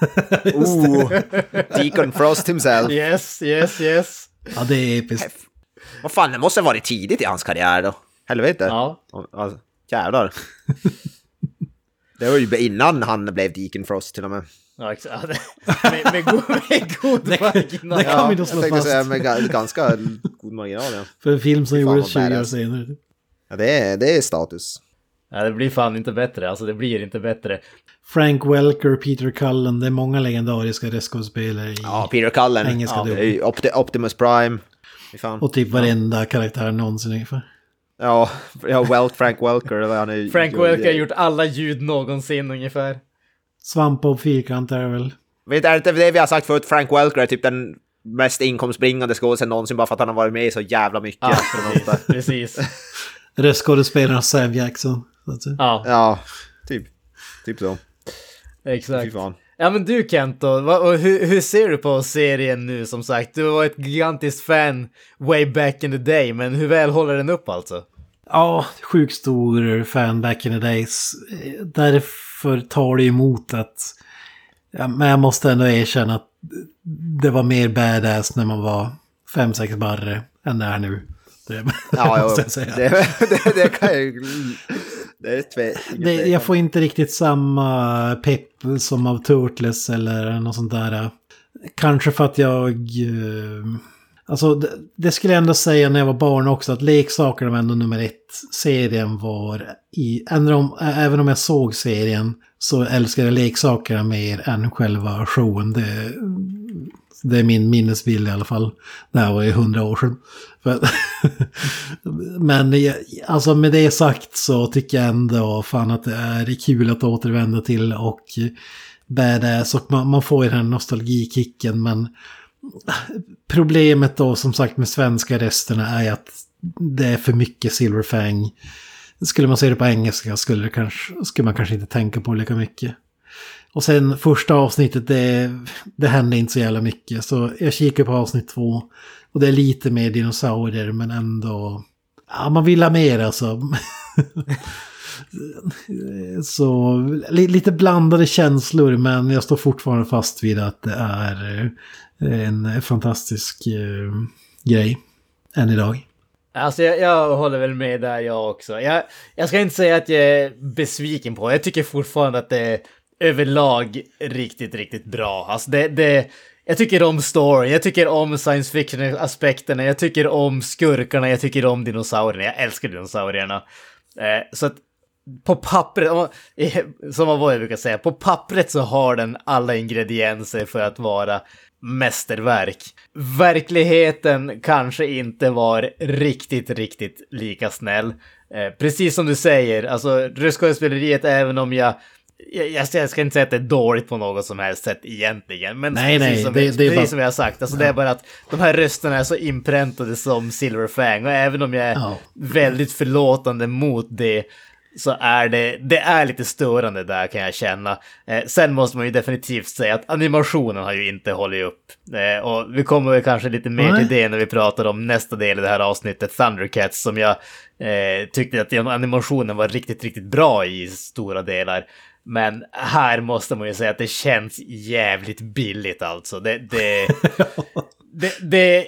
Oh, Deacon Frost himself. yes, yes, yes. Ja, det är episkt. Vad fan, det måste ha varit tidigt i hans karriär då. Helvete. Ja. Alltså, jävlar. Det var ju innan han blev Deacon Frost till och med. Ja, exakt. med, med, god, med god marginal. det kan vi jag slå fast. säga med ga- ganska god marginal. Ja, För en film som gjordes vad 20 år senare. ja det, är, det är status. Ja, det blir fan inte bättre. Alltså det blir inte bättre. Frank Welker, Peter Cullen, det är många legendariska röstskådespelare i... Ja, Peter Cullen. Engelska ja, det är Opti- Optimus Prime. Fan. Och typ varenda karaktär någonsin ungefär. Ja, ja Frank Welker. Han är, Frank Welker har gjort alla ljud någonsin ungefär. Svampbob Fyrkant är det väl. Vet, är det inte det vi har sagt förut? Frank Welker är typ den mest inkomstbringande skådisen någonsin bara för att han har varit med så jävla mycket. Ja, precis. precis. Röstskådespelaren Sam Jackson. Så att säga. Ja, Ja, typ. Typ så. Exakt. Ja men du Kent då, vad, och hur, hur ser du på serien nu som sagt? Du var ett gigantiskt fan way back in the day, men hur väl håller den upp alltså? Ja, sjukt stor fan back in the days. Eh, För tar det emot att... Ja, men jag måste ändå erkänna att det var mer badass när man var fem sex barre än det är nu. Det Ja, måste jag säga. det, det, det kan jag ju... Det är tve, Det, jag får inte riktigt samma pepp som av Turtles eller något sånt där. Kanske för att jag... eh, Alltså det, det skulle jag ändå säga när jag var barn också att leksakerna var ändå nummer ett. Serien var i... Även om, även om jag såg serien så älskade jag leksakerna mer än själva showen. Det, det är min minnesbild i alla fall. Det här var ju hundra år sedan. Men alltså med det sagt så tycker jag ändå fan att det är kul att återvända till och badass och man, man får ju den här nostalgikicken men problemet då som sagt med svenska resterna är att det är för mycket Silverfang. Skulle man se det på engelska skulle, det kanske, skulle man kanske inte tänka på lika mycket. Och sen första avsnittet, det, det hände inte så jävla mycket. Så jag kikar på avsnitt två. Och det är lite mer dinosaurier men ändå... Ja, man vill ha mer alltså. så li, lite blandade känslor men jag står fortfarande fast vid att det är en fantastisk eh, grej. Än idag. Alltså jag, jag håller väl med där jag också. Jag, jag ska inte säga att jag är besviken på det. Jag tycker fortfarande att det är överlag riktigt, riktigt bra. Alltså det, det, jag tycker om storyn, jag tycker om science fiction-aspekterna, jag tycker om skurkarna, jag tycker om dinosaurierna. Jag älskar dinosaurierna. Eh, så att på pappret, som man- brukar säga, på pappret så har den alla ingredienser för att vara mästerverk. Verkligheten kanske inte var riktigt, riktigt lika snäll. Eh, precis som du säger, alltså röstskådespeleriet, även om jag jag, jag ska- jag ska inte säga att det är dåligt på något som helst sätt egentligen, men Nej, precis, nej, som, det- det är precis bara- som jag har sagt, alltså det är bara att de här rösterna är så inpräntade som Silverfang och även om jag är Ja. väldigt förlåtande mot det så är det, det är lite störande där kan jag känna. Eh, sen måste man ju definitivt säga att animationen har ju inte hållit upp. Eh, och vi kommer kanske lite mer till det när vi pratar om nästa del i det här avsnittet, Thundercats, som jag eh, tyckte att animationen var riktigt, riktigt bra i stora delar. Men här måste man ju säga att det känns jävligt billigt alltså. Det, det, det, det,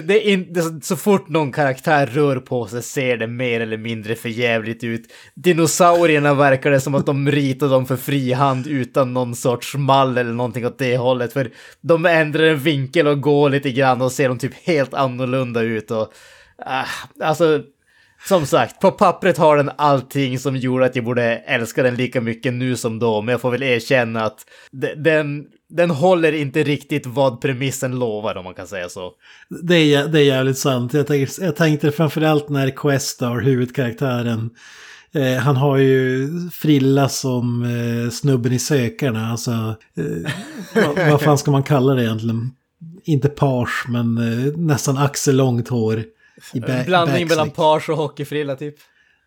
det, in, det, så fort någon karaktär rör på sig ser det mer eller mindre för jävligt ut. Dinosaurierna verkar det som att de ritar dem för frihand utan någon sorts mall eller någonting åt det hållet. För de ändrar en vinkel och går lite grann och ser de typ helt annorlunda ut. Och, äh, alltså, som sagt, på pappret har den allting som gjorde att jag borde älska den lika mycket nu som då, men jag får väl erkänna att den, den håller inte riktigt vad premissen lovar om man kan säga så. Det är, det är jävligt sant. Jag tänkte, jag tänkte framförallt när Questar, huvudkaraktären, eh, han har ju frilla som eh, snubben i sökarna. Alltså, eh, vad, vad fan ska man kalla det egentligen? Inte page, men eh, nästan axellångt hår. I ba- blandning mellan page och hockeyfrilla typ.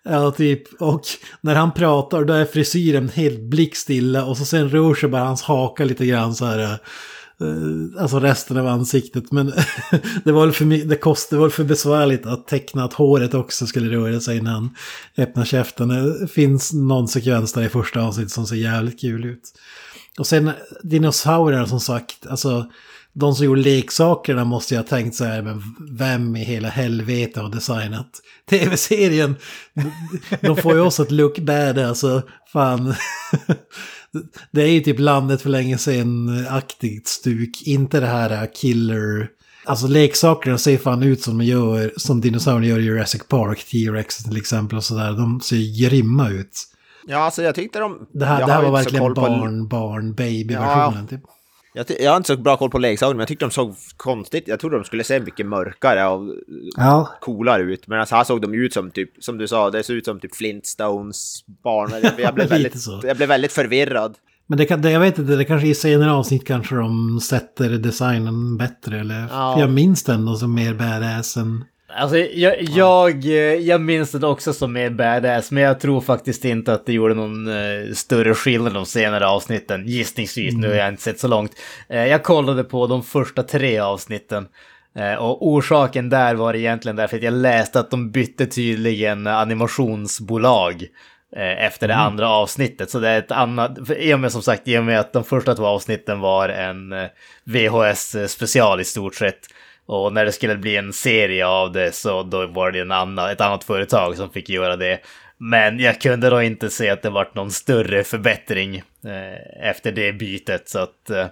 Ja, typ. Och när han pratar då är frisyren helt blickstilla och så sen rör sig bara hans haka lite grann så här. eh, alltså resten av ansiktet. Men det var väl för, det kostade, det var för besvärligt att teckna att håret också skulle röra sig innan han öppnar käften. Det finns någon sekvens där i första avsnittet som ser jävligt kul ut. Och sen dinosaurierna som sagt, alltså de som gjorde leksakerna måste jag ha tänkt så här, men vem i hela helvete har designat tv-serien? De får ju också ett look bad, alltså fan. Det är ju typ landet för länge sedan-aktigt stuk, inte det här killer... Alltså leksakerna ser fan ut som de gör, som dinosaurierna gör i Jurassic Park, T-Rex till exempel och sådär. De ser grymma ut. Ja, alltså jag tyckte de... Det här, det här var verkligen koll på- barn, barn, baby-versionen. Typ. Jag, jag har inte så bra koll på leksakerna, men jag tyckte de såg konstigt. Jag trodde de skulle se mycket mörkare och Ja, coolare ut. Men alltså här såg de ut som typ, som du sa, det såg ut som typ Flintstones barn. Jag, blev, väldigt, jag blev väldigt förvirrad. Men det kan, det, jag vet inte, det kanske i senare avsnitt kanske de sätter designen bättre. Eller, Ja. jag minns den som mer badass än... Alltså jag, jag, jag minns det också som mer badass, men jag tror faktiskt inte att det gjorde någon eh, större skillnad de senare avsnitten. Gissningsvis, nu har jag inte sett så långt. Eh, jag kollade på de första tre avsnitten. Eh, och orsaken där var egentligen därför att jag läste att de bytte tydligen animationsbolag. efter det andra avsnittet. Så det är ett annat, i och med som sagt, i och med att de första två avsnitten var en eh, VHS special i stort sett. Och när det skulle bli en serie av det så då var det en annan, ett annat företag som fick göra det. Men jag kunde då inte se att det vart någon större förbättring eh, efter det bytet. Så att eh,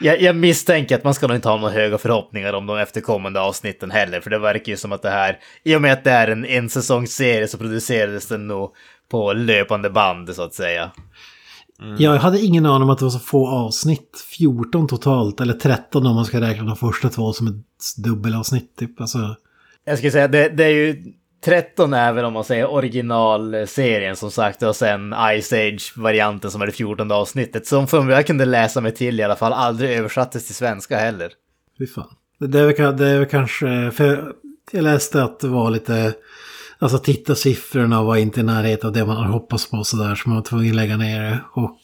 jag, jag, misstänker att man ska nog inte ha några höga förhoppningar om de efterkommande avsnitten heller. För det verkar ju som att det här, i och med att det är en ensäsongsserie så producerades den nog på löpande band så att säga. Mm. Jag hade ingen aning om att det var så få avsnitt. 14 totalt, eller 13 om man ska räkna de första två som ett dubbelavsnitt typ. Alltså... Jag skulle säga det, det är ju 13 är väl om man säger originalserien som sagt och sen Ice Age-varianten som är det 14 avsnittet. Som för jag kunde läsa mig till i alla fall aldrig översattes till svenska heller. Fy fan. Det är, väl, det är väl kanske, för jag läste att det var lite, alltså tittarsiffrorna var inte i närheten av det man hade hoppats på sådär så man var tvungen att lägga ner det. Och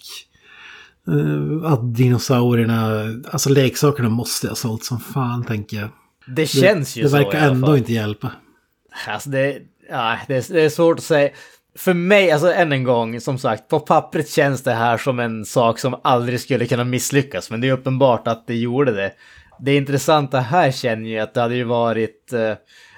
uh, att dinosaurierna, alltså leksakerna måste ha sålt som fan tänker jag. Det känns det, ju det så Det verkar ändå inte hjälpa. Alltså det, ja, det, är, det är svårt att säga. För mig, alltså än en gång, som sagt, på pappret känns det här som en sak som aldrig skulle kunna misslyckas, men det är uppenbart att det gjorde det. Det intressanta här känner jag att det hade ju varit... Eh,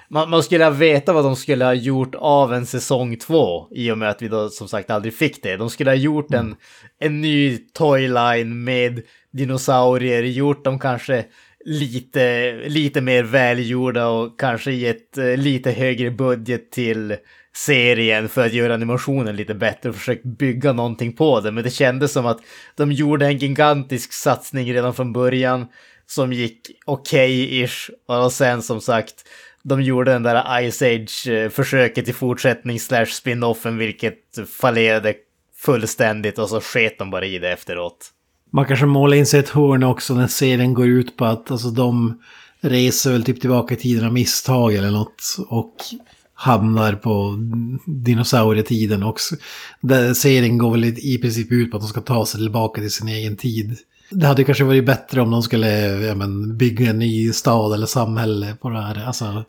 man, man, skulle ha vetat vad de skulle ha gjort av en säsong två, i och med att vi då som sagt aldrig fick det. De skulle ha gjort en, en ny toyline med dinosaurier, gjort dem kanske lite, lite mer välgjorda och kanske gett eh, lite högre budget till serien för att göra animationen lite bättre och försökt bygga någonting på det. Men det kändes som att de gjorde en gigantisk satsning redan från början som gick okej-ish. Och sen som sagt, de gjorde den där Ice Age-försöket eh, i fortsättning slash spin-offen vilket fallerade fullständigt och så sket de bara i det efteråt. Man kanske målar in sig ett hörn också när serien går ut på att alltså, de reser väl typ tillbaka i tiden av misstag eller något. Och hamnar på dinosaurietiden också. Där serien går väl i princip ut på att de ska ta sig tillbaka till sin egen tid. Det hade kanske varit bättre om de skulle ja, men, bygga en ny stad eller samhälle på det här. Alltså,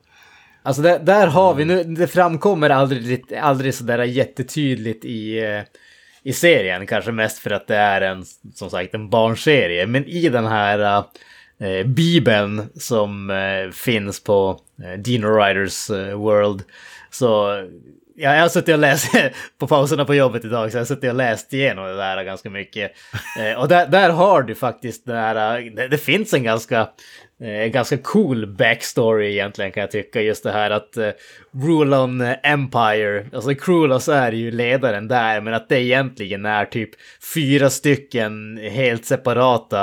Alltså där, där har vi nu, det framkommer aldrig, aldrig sådär jättetydligt i, eh, i serien. Kanske mest för att det är en, som sagt, en barnserie. Men i den här eh, bibeln som eh, finns på eh, Dino Riders World. Så ja, jag har suttit och läst på pauserna på jobbet idag, så jag har suttit och läst igenom det där ganska mycket. Och där, där har du faktiskt den här, det, det finns en ganska Eh, ganska cool backstory egentligen kan jag tycka. Just det här att eh, Rulon Empire, alltså Krulos är ju ledaren där, men att det egentligen är typ fyra stycken helt separata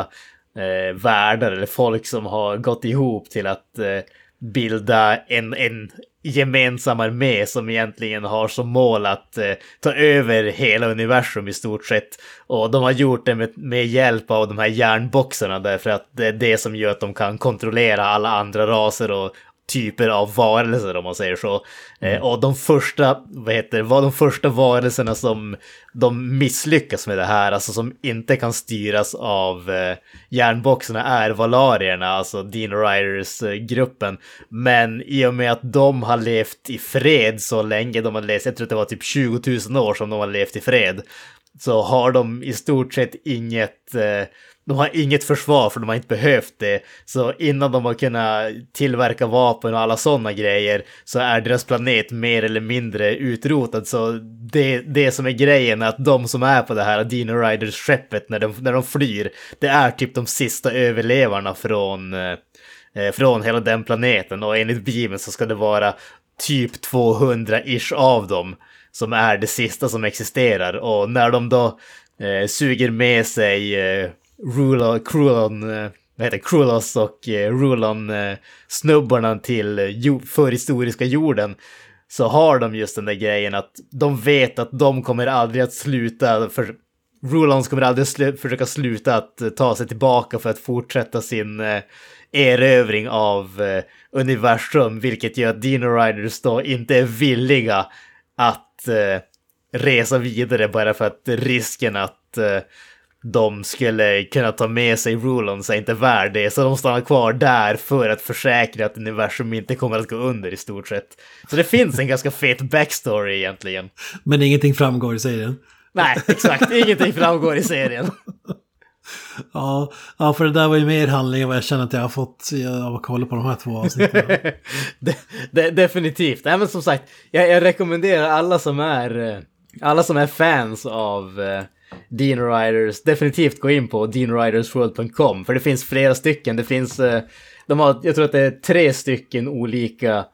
eh, världar eller folk som har gått ihop till att eh, bilda en, en gemensam armé som egentligen har som mål att eh, ta över hela universum i stort sett. Och de har gjort det med, med hjälp av de här järnboxarna därför att det är det som gör att de kan kontrollera alla andra raser och typer av varelser om man säger så. Eh, och de första, vad heter det, var de första varelserna som de misslyckas med det här, alltså som inte kan styras av eh, järnboxarna är valarierna, alltså Dino Riders-gruppen. Men i och med att de har levt i fred så länge, de har levt, jag tror att det var typ 20 000 år som de har levt i fred, så har de i stort sett inget eh, de har inget försvar för de har inte behövt det. Så innan de har kunnat tillverka vapen och alla sådana grejer så är deras planet mer eller mindre utrotad. Så det, det som är grejen är att de som är på det här Dino Riders-skeppet när de, när de flyr, det är typ de sista överlevarna från, eh, från hela den planeten. Och enligt Bibeln så ska det vara typ 200-ish av dem som är det sista som existerar. Och när de då eh, suger med sig eh, Rulon, Krulon, eh, vad heter Krulos och eh, Rulon-snubbarna eh, till förhistoriska jorden så har de just den där grejen att de vet att de kommer aldrig att sluta för Rulons kommer aldrig slu försöka sluta att ta sig tillbaka för att fortsätta sin eh, erövring av eh, universum, vilket gör att Dino Riders då inte är villiga att eh, resa vidare bara för att risken att de skulle kunna ta med sig Rulons är inte värd det, så de stannar kvar där för att försäkra att universum inte kommer att gå under i stort sett. Så det finns en ganska fet backstory egentligen. Men ingenting framgår i serien. Nej, exakt, ingenting framgår i serien. Ja, ja, för det där var ju mer handling än vad jag känner att jag har fått av att kolla på de här två avsnitten. de, de, definitivt. Nej, men som sagt, jag, jag, rekommenderar alla som är, eh, alla som är fans av uh, Dean Riders, definitivt gå in på deanridersworld.com, för det finns flera stycken. Det finns, eh, de har, jag tror att det är tre stycken olika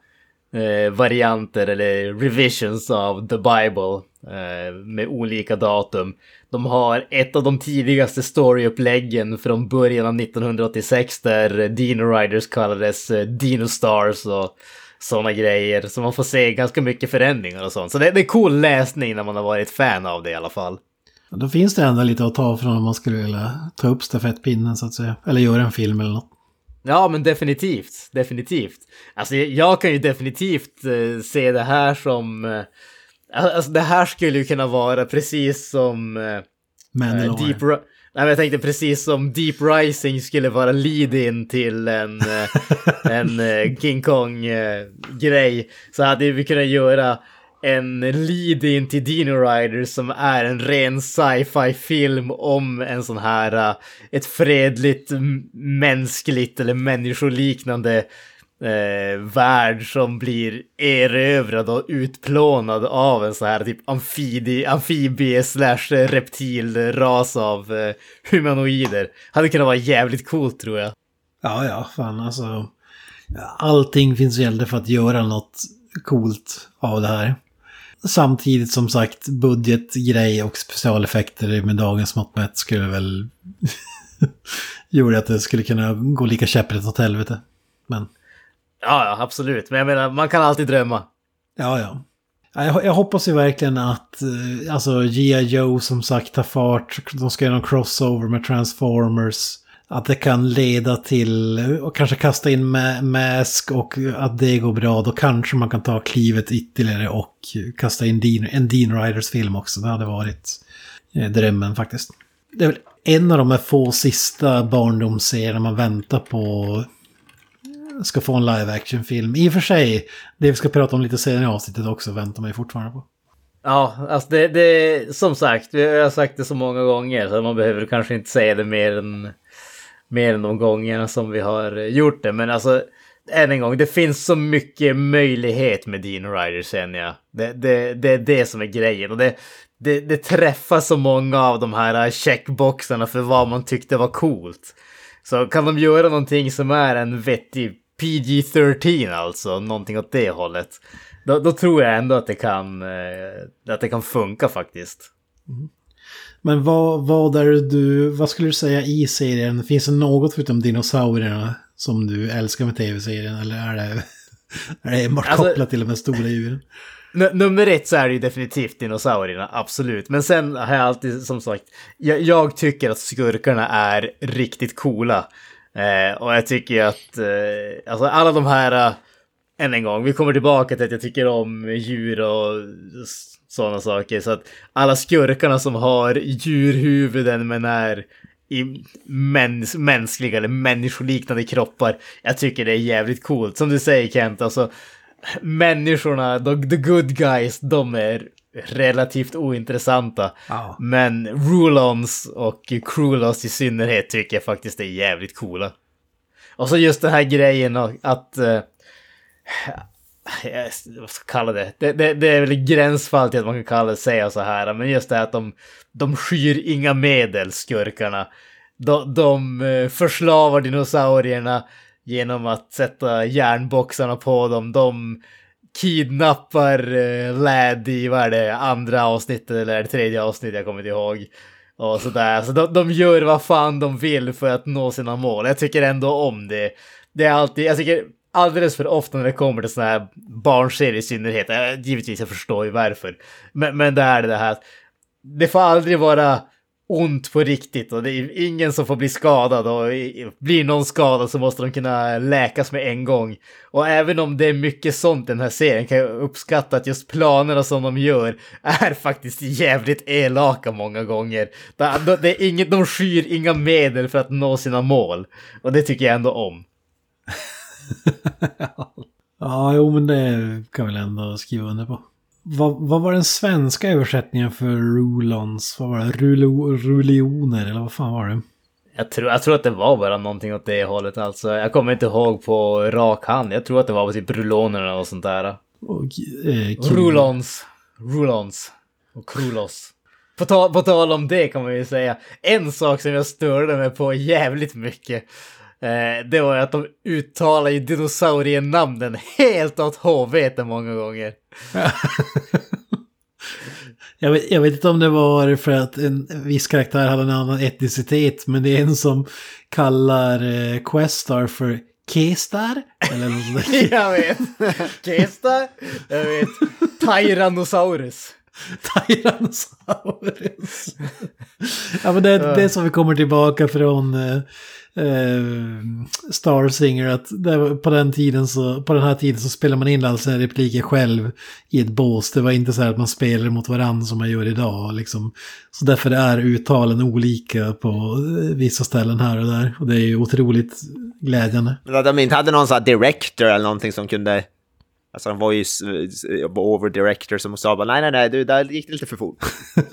eh, varianter eller revisions av The Bible eh, med olika datum. De har ett av de tidigaste storyuppläggen från början av 1986 där Dino Riders kallades eh, Dino Stars och sådana grejer. Så man får se ganska mycket förändringar och sånt. Så det, det är cool läsning när man har varit fan av det i alla fall. Då finns det ändå lite att ta från om man skulle vilja ta upp stafettpinnen så att säga. Eller göra en film eller något. Ja, men definitivt. Definitivt. Alltså, jag kan ju definitivt eh, se det här som... Eh, Alltså det här skulle ju kunna vara precis som... Uh, Deep Nej, men jag tänkte precis som Deep Rising skulle vara lead-in till en, eh, en uh, King Kong-grej. så hade vi kunnat göra en lead-in till Dino Riders som är en ren sci-fi film om en sån här, eh, ett fredligt, mänskligt eller människoliknande eh, värld som blir erövrad och utplånad av en sån här typ amfibie, amfibie slash reptilras av eh, humanoider. Hade kunnat vara jävligt coolt tror jag. Ja, ja, fan alltså. Allting finns gällande för att göra något coolt av det här. Samtidigt som sagt budgetgrej och specialeffekter med dagens mått mätt skulle väl gjorde att det skulle kunna gå lika käpprätt åt helvete. Men Ja, ja, absolut. Men jag menar, man kan alltid drömma. Ja, ja. Jag, jag hoppas ju verkligen att eh, alltså G.I. Joe som sagt tar fart. De ska göra någon crossover med Transformers. Att det kan leda till, och kanske kasta in Mask och att det går bra. Då kanske man kan ta klivet ytterligare och kasta in Dean, en Dean Riders film också. Det hade varit eh, drömmen faktiskt. Det är väl en av de här få sista barndomsserierna man väntar på ska få en live action-film. I och för sig, det vi ska prata om lite senare i avsnittet också väntar man ju fortfarande på. Ja, alltså det, det som sagt, vi har sagt det så många gånger så man behöver kanske inte säga det mer än, mer än de gångerna som vi har eh, gjort det. Men alltså, än en gång, det finns så mycket möjlighet med Dino Rider känner jag. Det, det, det är det som är grejen. Och det, det, det träffar så många av de här eh, checkboxarna för vad man tyckte var coolt. Så kan de göra någonting som är en vettig PG-13 alltså, någonting åt det hållet. Då, då, tror jag ändå att det kan, eh, att det kan funka faktiskt. Mm. Men vad, vad är du, vad skulle du säga i serien? Finns det något förutom dinosaurierna som du älskar med tv-serien? Eller är det, är det enbart alltså, kopplat till de stora djuren? Nummer ett så är det ju definitivt dinosaurierna, absolut. Men sen har jag alltid, som sagt, jag, jag tycker att skurkarna är riktigt coola. Eh, och jag tycker att eh, alltså alla de här, uh, än en gång, vi kommer tillbaka till att jag tycker om djur och sådana saker. Så att alla skurkarna som har djurhuvuden men är i mäns mänskliga eller människoliknande kroppar. Jag tycker det är jävligt coolt. Som du säger Kent, alltså människorna, the, the good guys, de är relativt ointressanta. Oh. Men Rulons och Krulos i synnerhet tycker jag faktiskt är jävligt coola. Och så just den här grejen att... Uh, vad ska jag kalla det? Det, det? det, är väl gränsfall till att man kan kalla det säga så här. Men just det här att de, de skyr inga medel, skurkarna. De, de eh, förslavar dinosaurierna genom att sätta järnboxarna på dem. De kidnappar eh, Lad i, vad är det, andra avsnittet eller det tredje avsnittet, jag kommer inte ihåg. Och sådär, så de, de gör vad fan de vill för att nå sina mål. Jag tycker ändå om det. Det är alltid, jag tycker alldeles för ofta när det kommer till sådana här barnserier i synnerhet, äh, givetvis jag förstår ju varför. Men, men det är det här, det får aldrig vara ont på riktigt och det är ingen som får bli skadad och blir någon skadad så måste de kunna läkas med en gång. Och även om det är mycket sånt i den här serien kan jag uppskatta att just planerna som de gör är faktiskt jävligt elaka många gånger. Det är inget, de skyr inga medel för att nå sina mål. Och det tycker jag ändå om. ja, jo men det kan väl ändå skriva under på. Vad, vad var den svenska översättningen för rulons? Vad var det? Rulo, rulioner eller vad fan var det? Jag tror, jag tror att det var bara någonting åt det hållet alltså. Jag kommer inte ihåg på rak hand. Jag tror att det var typ rulonerna och sånt där. Och, eh, Rulons. Rulons. Och Krulos. På, ta, på tal om det kan man ju säga. En sak som jag störde mig på jävligt mycket. Eh, det var att de uttalar ju dinosaurienamnen helt åt helvete många gånger. jag, vet, jag vet inte om det var för att en viss karaktär hade en annan etnicitet, men det är en som kallar eh, Questar för Kestar? Eller något sånt Jag vet. Kestar? Jag vet. Tyrannosaurus. Tyrannosaurus. ja men det, det är som vi kommer tillbaka från eh, Star Singer att där, på, den tiden så, på den här tiden så spelar man in alla sina repliker själv i ett bås. Det var inte så här att man spelar mot varandra som man gör idag. Liksom. Så därför är uttalen olika på eh, vissa ställen här och där. Och det är ju otroligt glädjande. Men att de inte hade någon sån här director eller någonting som kunde Alltså en voice over director som sa bara nej nej nej du där gick det lite för fort.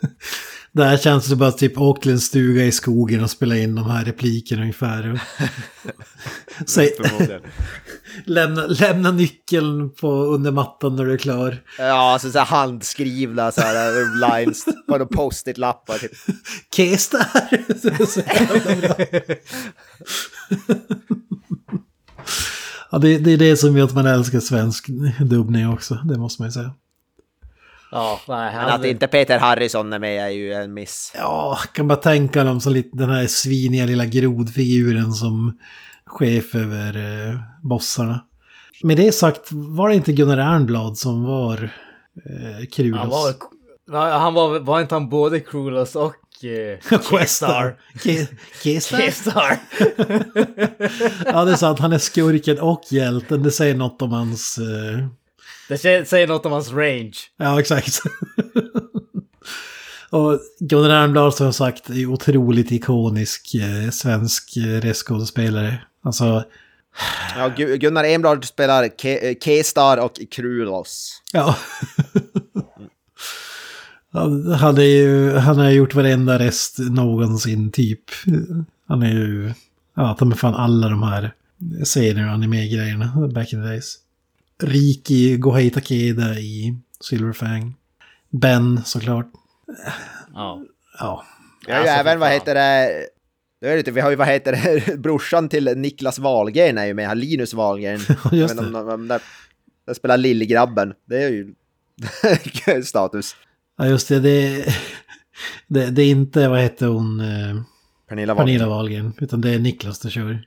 Där känns det bara typ åkt till en stuga i skogen och spela in de här replikerna ungefär. Säg, lämna, lämna nyckeln på under mattan när du är klar. Ja, alltså så här handskrivna så här lines på några post-it-lappar. Typ. Kes där! ja, det, det är det som gör att man älskar svensk dubbning också, det måste man ju säga. Ja, nej, Men att inte Peter Harrison är med är ju en miss. Ja, kan bara tänka dem som lite den här sviniga lilla grodfiguren som chef över eh, bossarna. Med det sagt, var det inte Gunnar Ernblad som var eh, Krulos? Han var, han var, var inte han både Krulos och eh, Kestar? Kestar? ja, det är sant. Han är skurken och hjälten. Det säger något om hans... Eh, det säger något om hans range. Ja, exakt. och Gunnar Ernblad som jag sagt är otroligt ikonisk eh, svensk eh, reskådespelare. Alltså... Ja, Gunnar Enblad spelar K-Star och Krulos. Ja. han, är ju, han har gjort varenda rest någonsin typ. Han är ju, ja, ta med fan alla de här serier och anime-grejerna back in the days. Riki Gohei Takeda i Silverfang. Ben såklart. Ja. Ja. Vi har ju även, vad heter det, det lite, vi har ju, vad heter det, brorsan till Niklas Wahlgren är ju med, Linus Wahlgren. Just det. De, de, de, de spelar lillgrabben, det är ju status. Ja, just det, det, det, det är inte, vad heter hon, Pernilla Wahlgren. Pernilla Wahlgren, utan det är Niklas det kör.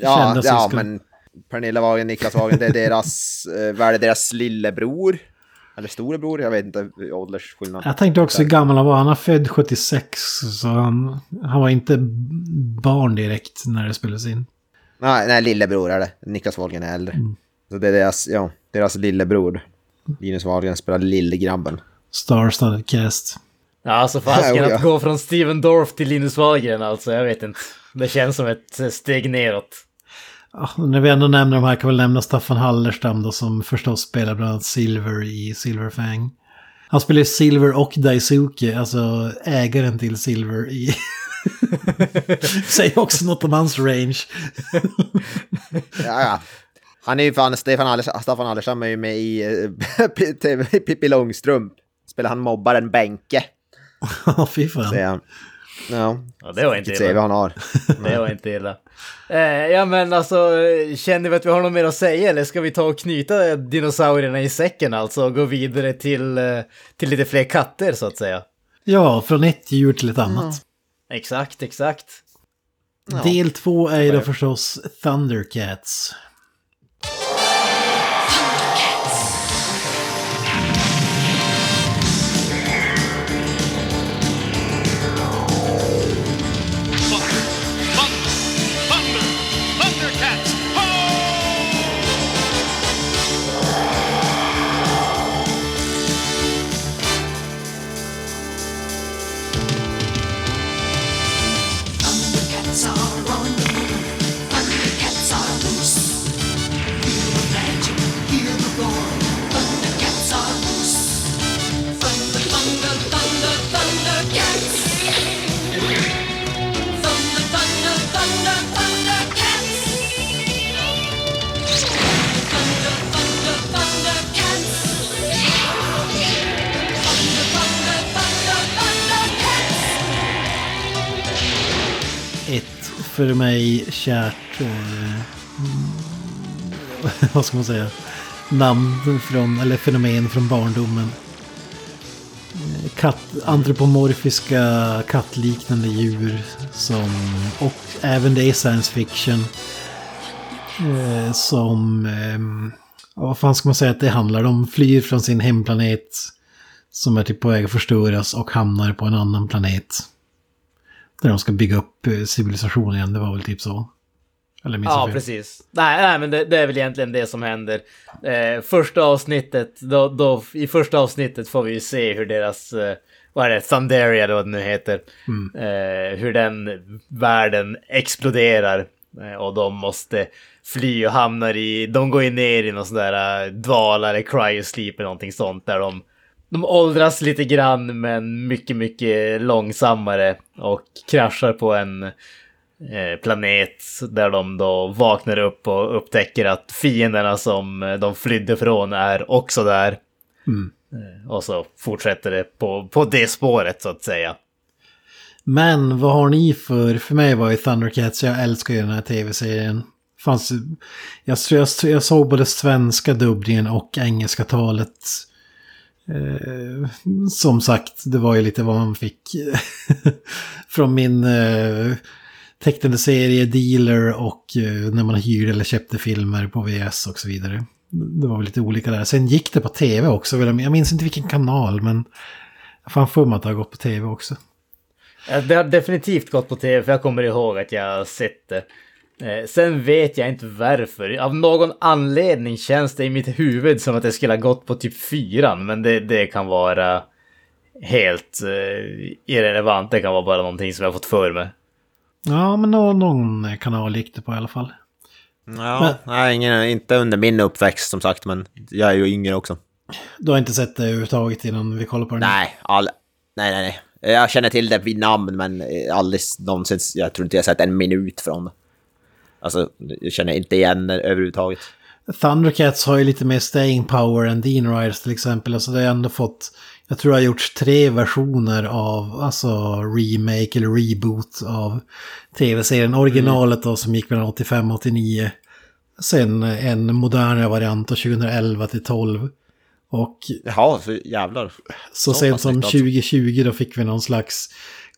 Ja, ja men Pernilla Wagen, Niklas Wagen, det är deras, eh, vad är det, deras lillebror? Eller storebror, jag vet inte åldersskillnad. Jag tänkte också hur gammal han var, han är född 76, så han, han var inte barn direkt när det spelades in. Nej, nej lillebror är det. Niklas Wahlgren är äldre. Mm. Så det är deras, ja, deras lillebror. Linus Wahlgren spelar lillegrabben. Star-studded cast. Ja, alltså fasken att gå från Steven Dorff till Linus Wahlgren alltså, jag vet inte. Det känns som ett steg neråt. Ja, när vi ändå nämner de här kan vi nämna Staffan Hallerstam då som förstås spelar bland annat Silver i Silverfang. Han spelar Silver och Daisuke, alltså ägaren till Silver i... Säger också något om hans range. ja, ja. Han är ju fan, Stefan Allerstam, Staffan Allerstam är ju med i uh, Pippi Långstrump. Spelar han mobbaren Benke. Ja, fy fan. Ja, ja det var inte illa. CV han har. det var inte illa. Eh, ja men alltså, känner vi att vi har något mer att säga eller ska vi ta och knyta dinosaurierna i säcken alltså och gå vidare till, eh, till lite fler katter så att säga? Ja, från ett djur till ett annat. Mm. Exakt, exakt. Ja. Del två är ju då förstås Thundercats. För mig kärt... Eh, vad ska man säga? Namn från, eller fenomen från barndomen. Eh, katt, antropomorfiska kattliknande djur som... Och även det är science fiction. Eh, som... Eh, vad fan ska man säga att det handlar om? Flyr från sin hemplanet. Som är typ på väg att förstöras och hamnar på en annan planet. Där de ska bygga upp eh, civilisationen igen, det var väl typ så. Eller minns Ja, precis. Nej, nej men det, det är väl egentligen det som händer. Eh, första avsnittet, då, då, i första avsnittet får vi ju se hur deras, eh, vad är det, Thunderia eller vad det nu heter, eh, hur den världen exploderar. Eh, och de måste fly och hamnar i, de går ju ner i någon sån där eh, dvala eller cryosleep eller någonting sånt där de de åldras lite grann men mycket, mycket långsammare och kraschar på en eh, planet där de då vaknar upp och upptäcker att fienderna som de flydde från är också där. Mm. Eh, Och så fortsätter det på, på det spåret så att säga. Men vad har ni för, för mig var ju Thundercats, jag älskar ju den här tv-serien. Fanns, jag, jag, jag såg både svenska dubbningen och engelska talet. Eh, som sagt, det var ju lite vad man fick från min eh, tecknade serie Dealer och eh, när man hyrde eller köpte filmer på VS och så vidare. Det var väl lite olika där. Sen gick det på tv också. Jag minns inte vilken kanal men jag fan för mig att det har gått på tv också. Eh, det har definitivt gått på tv för jag kommer ihåg att jag har sett det. Eh, Sen vet jag inte varför. Av någon anledning känns det i mitt huvud som att det skulle ha gått på typ fyran. Men det, det kan vara helt eh, irrelevant. Det kan vara bara någonting som jag har fått för mig. Ja, men någon, någon kanal gick det på i alla fall. Ja, nej, ingen, inte under min uppväxt som sagt, men jag är ju yngre också. Du har inte sett det överhuvudtaget innan vi kollar på den? Nej, all, nej, nej, nej. Jag känner till det vid namn, men aldrig någonsin, jag tror inte jag sett en minut från det. Alltså, jag känner inte igen överhuvudtaget. Thundercats har ju lite mer staying power än Dean Riders till exempel. Alltså det har ändå fått, jag tror det har gjorts tre versioner av, alltså remake eller reboot av tv-serien. Originalet då som gick mellan 85 och 89. Sen en modernare variant av 2011 till 12. Och Jaha, så jävlar. så Så sent som nytt alltså. 2020 då fick vi någon slags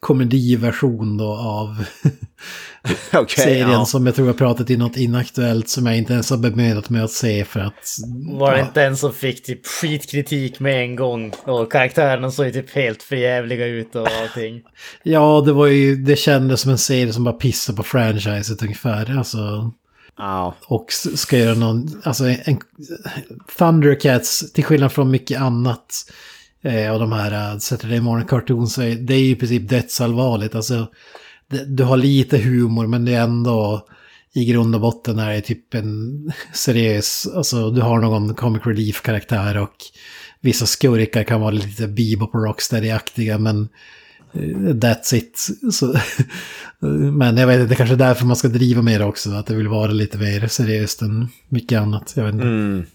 komediversion då av Okej, serien ja. som jag tror jag pratat i något inaktuellt som jag inte ens har bemödat mig att se för att... Var det ja, inte en som fick typ skitkritik med en gång? Och karaktärerna såg ju typ helt förjävliga ut och allting. Ja, det var ju, det kändes som en serie som bara pissar på franchiset ungefär. Alltså, Ja. och ska göra någon, alltså en, Thundercats, till skillnad från mycket annat eh, av de här uh, Saturday Morning Cartoons, är, det är ju i princip dödsallvarligt. Alltså, det, du har lite humor men det är ändå i grund och botten är det typ en seriös, alltså du har någon comic relief-karaktär och vissa skurkar kan vara lite Bebop och Rocksteady-aktiga men eh, That's it. Så, men jag vet inte, det kanske är därför man ska driva med det också. Att det vill vara lite mer seriöst än mycket annat. Jag vet inte. Mm.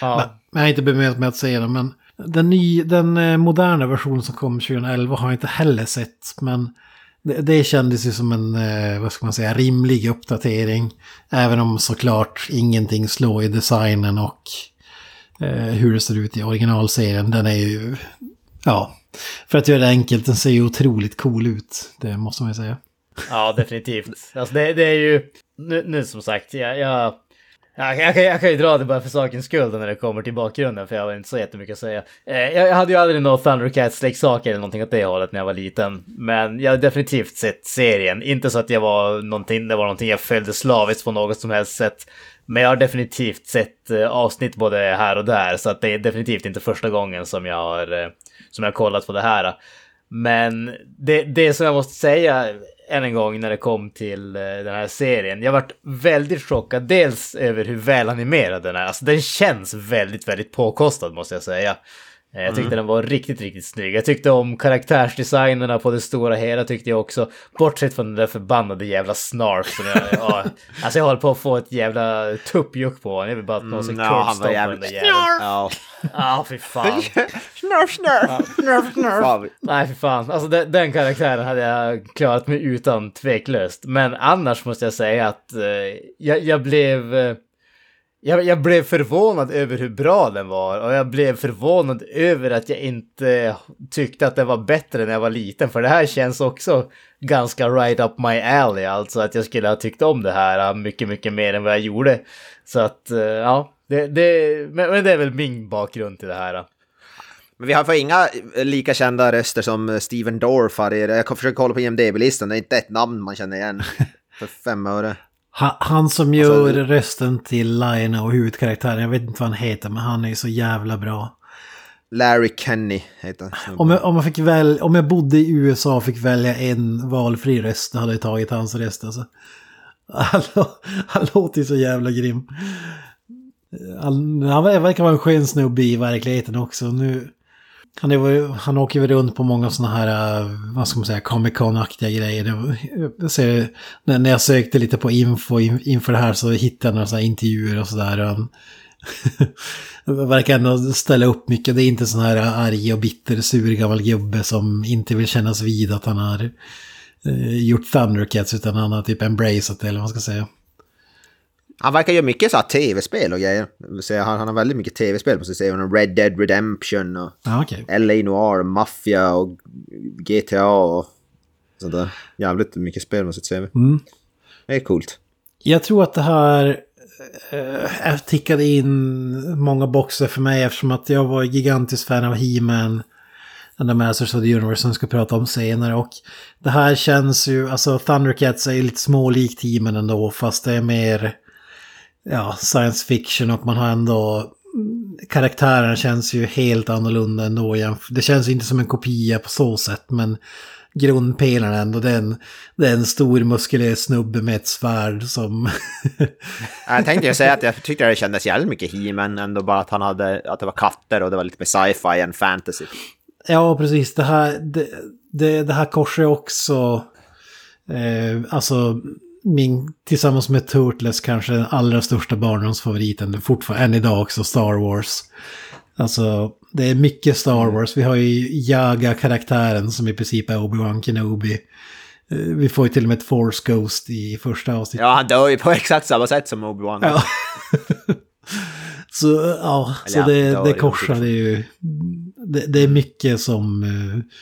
Ja. Men jag har inte bemöt mig att säga det, men den, ny, den eh, moderna versionen som kom 2011 har jag inte heller sett. Men det, det kändes ju som en, eh, vad ska man säga, rimlig uppdatering. Även om såklart ingenting slår i designen och eh, hur det ser ut i originalserien. Den är ju, ja, för att göra det enkelt, den ser ju otroligt cool ut. Det måste man ju säga. Ja, definitivt. Alltså det, det är ju... Nu, nu som sagt, jag... jag... Jag, jag, kan, jag kan ju dra det bara för sakens skull när det kommer till bakgrunden, för jag har inte så jättemycket att säga. Eh, jag, jag hade ju aldrig några Thundercats-leksaker eller någonting åt det hållet när jag var liten. Men jag har definitivt sett serien. Inte så att jag var någonting, det var någonting jag följde slaviskt på något som helst sätt. Men jag har definitivt sett eh, avsnitt både här och där, så att det är definitivt inte första gången som jag har, eh, som jag har kollat på det här. Men det, det som jag måste säga än en gång när det kom till eh, den här serien. Jag varit väldigt chockad. Dels över hur välanimerad den är. Alltså den känns väldigt, väldigt påkostad måste jag säga. Eh, Jag tyckte den var riktigt, riktigt snygg. Jag tyckte om karaktärsdesignerna på det stora hela tyckte jag också. Bortsett från den där förbannade jävla snarf. Som jag, ja, alltså jag håller på att få ett jävla tuppjuck på honom. Jag vill bara att någon ska Mm, ja, han var kurvstompa den där jäveln. Ja. Ja, fy fan. snurf! Snurf, snurf! Fan, Nej, för fan. Alltså den, den karaktären hade jag klarat mig utan tveklöst. Men annars måste jag säga att eh, jag, jag blev... Eh, jag, jag blev förvånad över hur bra den var och jag blev förvånad över att jag inte tyckte att den var bättre när jag var liten. För det här känns också ganska right up my alley, alltså att jag skulle ha tyckt om det här mycket, mycket mer än vad jag gjorde. Så att, eh, ja, det, det, men, men det är väl min bakgrund till det här. Men vi har för inga lika kända röster som Steven Dorff här. Jag försöker kolla på IMDB-listan, det är inte ett namn man känner igen. För fem öre. Han, han Alltså, som gör rösten till Lion och huvudkaraktären, jag vet inte vad han heter, men han är ju så jävla bra. Larry Kenny heter han. Om jag, om, jag fick väl, om jag bodde i USA och fick välja en valfri röst, hade jag tagit hans röst alltså. Han låter ju så jävla grym. Han, han verkar vara en skön snubbe i verkligheten också. Nu, han, är, han åker väl runt på många sådana här, eh, vad ska man säga, Comic Con-aktiga grejer. Jag ser, när, jag sökte lite på info inför det här så hittade jag några sådana här intervjuer och sådär. Han verkar ändå ställa upp mycket. Det är inte sån här arg och bitter, sur gammal gubbe som inte vill kännas vid att han har eh, gjort Thundercats utan han har typ embraceat det eller vad man ska säga. Han verkar göra mycket så här tv-spel och grejer. Säga, Han, han har väldigt mycket tv-spel på sig. Red Dead Redemption och Ja, okej. LA Noir, Mafia och GTA och sånt där. Jävligt mycket spel på sitt CV. Mm. Det är coolt. Jag tror att det här eh, tickade in många boxar för mig eftersom att jag var gigantisk fan av He-Man. And the Masters of the Universe som vi ska prata om senare. Och det här känns ju, alltså Thundercats är ju lite smålikt He-Man ändå fast det är mer ja, science fiction och man har ändå karaktären känns ju helt annorlunda ändå. Det känns inte som en kopia på så sätt men grundpelaren ändå. Det är en, det är en stor muskulös snubbe med ett svärd som... Jag tänkte ju säga att jag tyckte det kändes jävligt mycket He-Man ändå bara att han hade, att det var katter och det var lite mer sci-fi än fantasy. ja, precis. Det här, det, det, det här korsar också... Eh, alltså, min, tillsammans med Turtles kanske den allra största barndomsfavoriten. Fortfarande, än idag också, Star Wars. Alltså, det är mycket Star Wars. Vi har ju Jaga-karaktären som i princip är Obi-Wan Kenobi. Eh, Vi får ju till och med ett Force Ghost i första avsnittet. Ja, han dör ju på exakt samma sätt som Obi-Wan. Ja. så ja, så Eller det, det korsar ju. Det, det är mycket som eh,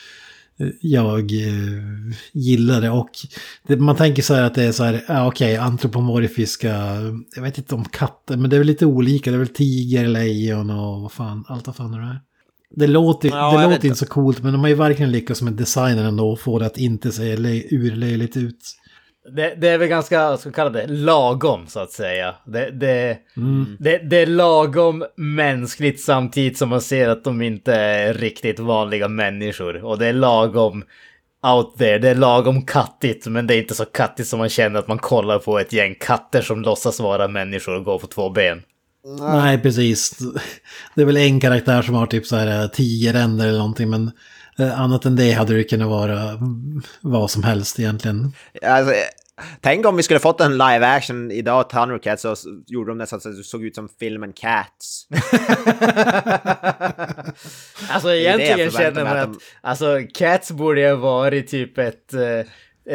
jag uh, gillade och det, man tänker så här att det är så här, ja okej, antropomorfiska, jag vet inte om katter, men det är väl lite olika, det är väl tiger, lejon och vad fan, allt vad fan är det här. Det låter, Ja, det låter inte så coolt, men de har ju verkligen lyckats med designen ändå och få det att inte se urlöjligt ut. Det, det är väl ganska, ska kalla det, lagom så att säga. Det, det, det, det är lagom mänskligt samtidigt som man ser att de inte är riktigt vanliga människor. Och det är lagom out there, det är lagom kattigt, men det är inte så kattigt som man känner att man kollar på ett gäng katter som låtsas vara människor och går på två ben. Nej, precis. Det är väl en karaktär som har typ så här eh, tio ränder eller någonting, men annat än det hade det kunnat vara mm, vad som helst egentligen. Alltså, eh, tänk om vi skulle fått en live action idag, Thundercats, och så gjorde de det så att det såg ut som filmen Cats. Alltså jag egentligen känner man att att, de- alltså Cats borde ha varit typ ett, eh,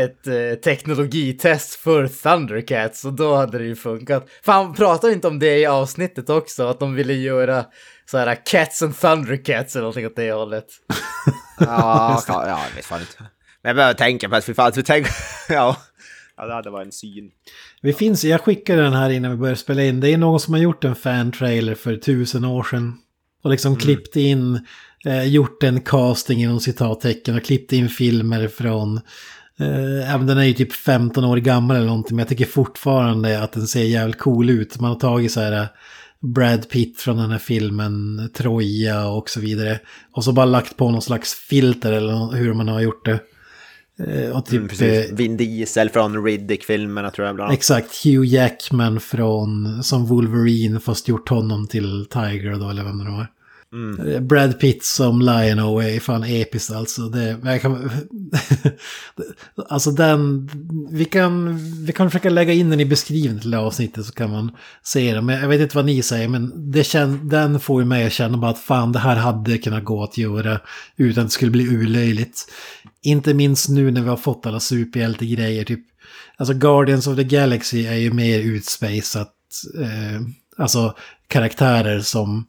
ett eh, teknologitest för Thundercats och då hade det ju funkat. Fan, pratar inte om det i avsnittet också? Att de ville göra så här Cats and Thundercats eller någonting åt det hållet. Ja, ja, jag vet fan inte. Men jag behöver tänka på det, för fan, så tänk, ja. Ja, det hade varit en syn. Det finns, jag skickade den här innan vi började spela in. Det är någon som har gjort en fan-trailer för tusen år sedan. Och liksom klippt in, eh, gjort en casting inom citattecken och klippt in filmer från... Eh, även den är ju typ 15 år gammal eller någonting, men jag tycker fortfarande att den ser jävligt cool ut. Man har tagit så här eh, Brad Pitt från den här filmen, Troja och så vidare. Och så bara lagt på någon slags filter eller hur man har gjort det. Eh, och typ... Mm, precis. eh, Vin Diesel från Riddick-filmerna tror jag bland annat. Exakt, Hugh Jackman från, som Wolverine fast gjort honom till Tiger då, eller vem det nu Mm. Eh, Brad Pitt som Lion är fan episkt alltså. Det, jag kan, alltså den, vi kan, vi kan försöka lägga in den i beskrivningen till avsnittet så kan man se den. Men jag vet inte vad ni säger, men det kän, den får ju mig att känna bara att fan det här hade kunnat gå att göra utan att det skulle bli ulöjligt. Inte minst nu när vi har fått alla superhjältegrejer, typ Alltså Guardians of the Galaxy är ju mer utspejsat. Eh, alltså karaktärer som...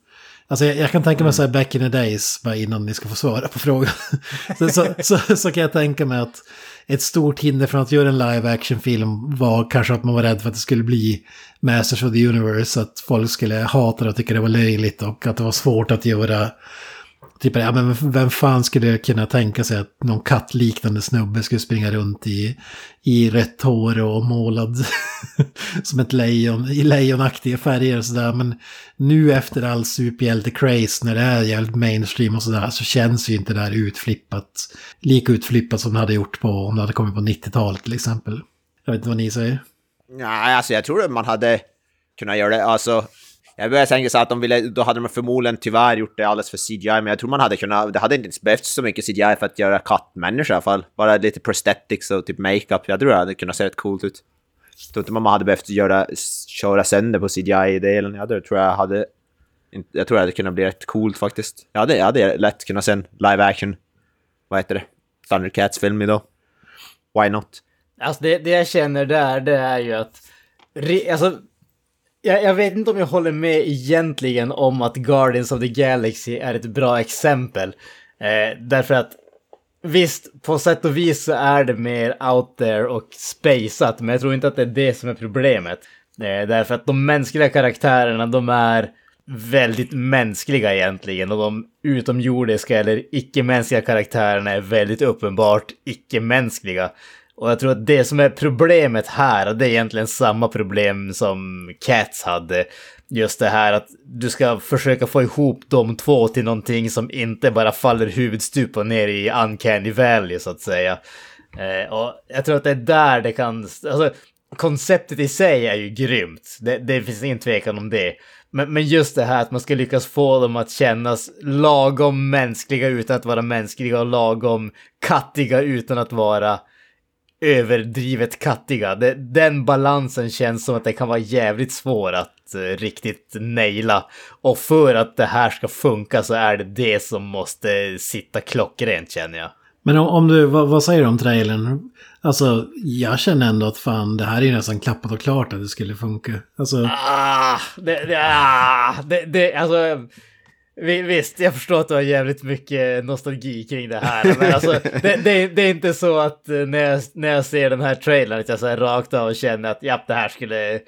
Alltså jag, jag kan tänka mig så här back in the days, bara innan ni ska få svara på frågan. så, så, så, så, kan jag tänka mig att ett stort hinder från att göra en live action-film var kanske att man var rädd för att det skulle bli Masters of the Universe, att folk skulle hata det och tycka det var löjligt och att det var svårt att göra Typ, ja, men vem fan skulle kunna tänka sig att någon kattliknande snubbe skulle springa runt i, i rött hår och målad som ett lejon, i lejonaktiga färger och sådär. Men nu efter all superhjälte-craze när det är jävligt mainstream och sådär så känns ju inte det här utflippat. Lika utflippat som det hade gjort på om det hade kommit på 90-talet till exempel. Jag vet inte vad ni säger. Nej, alltså jag tror att man hade kunnat göra det. Alltså, jag började tänka så att de ville, då hade de förmodligen tyvärr gjort det alldeles för CGI, men jag tror man hade kunnat, det hade inte ens behövts så mycket CGI för att göra kattmänniska i alla fall. Bara lite prosthetics och typ makeup, jag tror det hade kunnat se rätt coolt ut. Jag tror inte man hade behövt göra, köra sönder på CGI-delen, jag tror jag hade, jag tror det hade kunnat bli rätt coolt faktiskt. Jag hade, jag hade lätt kunnat se en live action, vad heter det, Thundercats-film idag. Why not? Alltså det, det jag känner där, det är ju att, alltså jag, jag, vet inte om jag håller med egentligen om att Guardians of the Galaxy är ett bra exempel. Eh, därför att visst, på sätt och vis så är det mer out there och spaceat, men jag tror inte att det är det som är problemet. Eh, därför att de mänskliga karaktärerna, de är väldigt mänskliga egentligen och de utomjordiska eller icke-mänskliga karaktärerna är väldigt uppenbart icke-mänskliga. Och jag tror att det som är problemet här, det är egentligen samma problem som Cats hade. Just det här att du ska försöka få ihop de två till någonting som inte bara faller huvudstupa ner i uncanny valley så att säga. Eh, och jag tror att det är där det kan, alltså konceptet i sig är ju grymt. Det, det finns ingen tvekan om det. Men, men just det här att man ska lyckas få dem att kännas lagom mänskliga utan att vara mänskliga och lagom kattiga utan att vara överdrivet kattiga. Den balansen känns som att det kan vara jävligt svår att uh, riktigt naila. Och för att det här ska funka så är det det som måste sitta klockrent känner jag. Men om, om du, vad, vad, säger du om trailern? Alltså, jag känner ändå att fan, det här är ju nästan klappat och klart att det skulle funka. Alltså... Ah, det, det, ah, det, det, alltså... Visst, jag förstår att du har jävligt mycket nostalgi kring det här. Men alltså, det, det, det, är inte så att eh, när jag, när jag ser den här trailern att jag så här rakt av känner att ja, det här skulle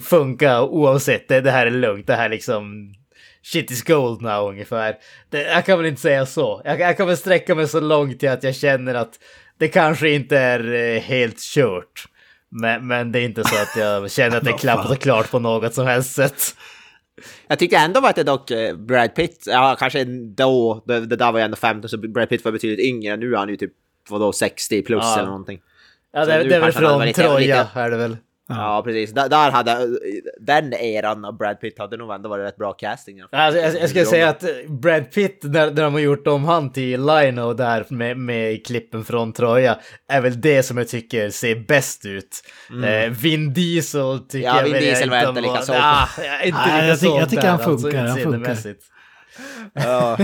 funka oavsett. Det, det här är lugnt, det här är liksom shit is gold now ungefär. Det, jag kan väl inte säga så. Jag, jag, kan väl sträcka mig så långt till att jag känner att det kanske inte är eh, helt kört. Men, men det är inte så att jag känner att det är klappat och klart på något som helst sätt. Jag tyckte ändå att det dock eh, Brad Pitt, ja kanske då, det, det där var ju ändå 15 så Brad Pitt var betydligt yngre, nu är han ju typ vadå 60 plus ja. eller någonting. Ja det, det är väl från Troja är det väl. Ja, precis. Där, där, hade den eran av Brad Pitt hade nog ändå varit rätt bra casting. Alltså, jag, jag ska säga att Brad Pitt, när, när de har gjort om han till Lino där med, med klippen från Troja, är väl det som jag tycker ser bäst ut. Mm. Eh, Vin Diesel tycker ja, jag Vin Diesel var inte lika ah, inte lika jag, tycker, jag tycker han alltså, funkar. Alltså, han funkar. Ja.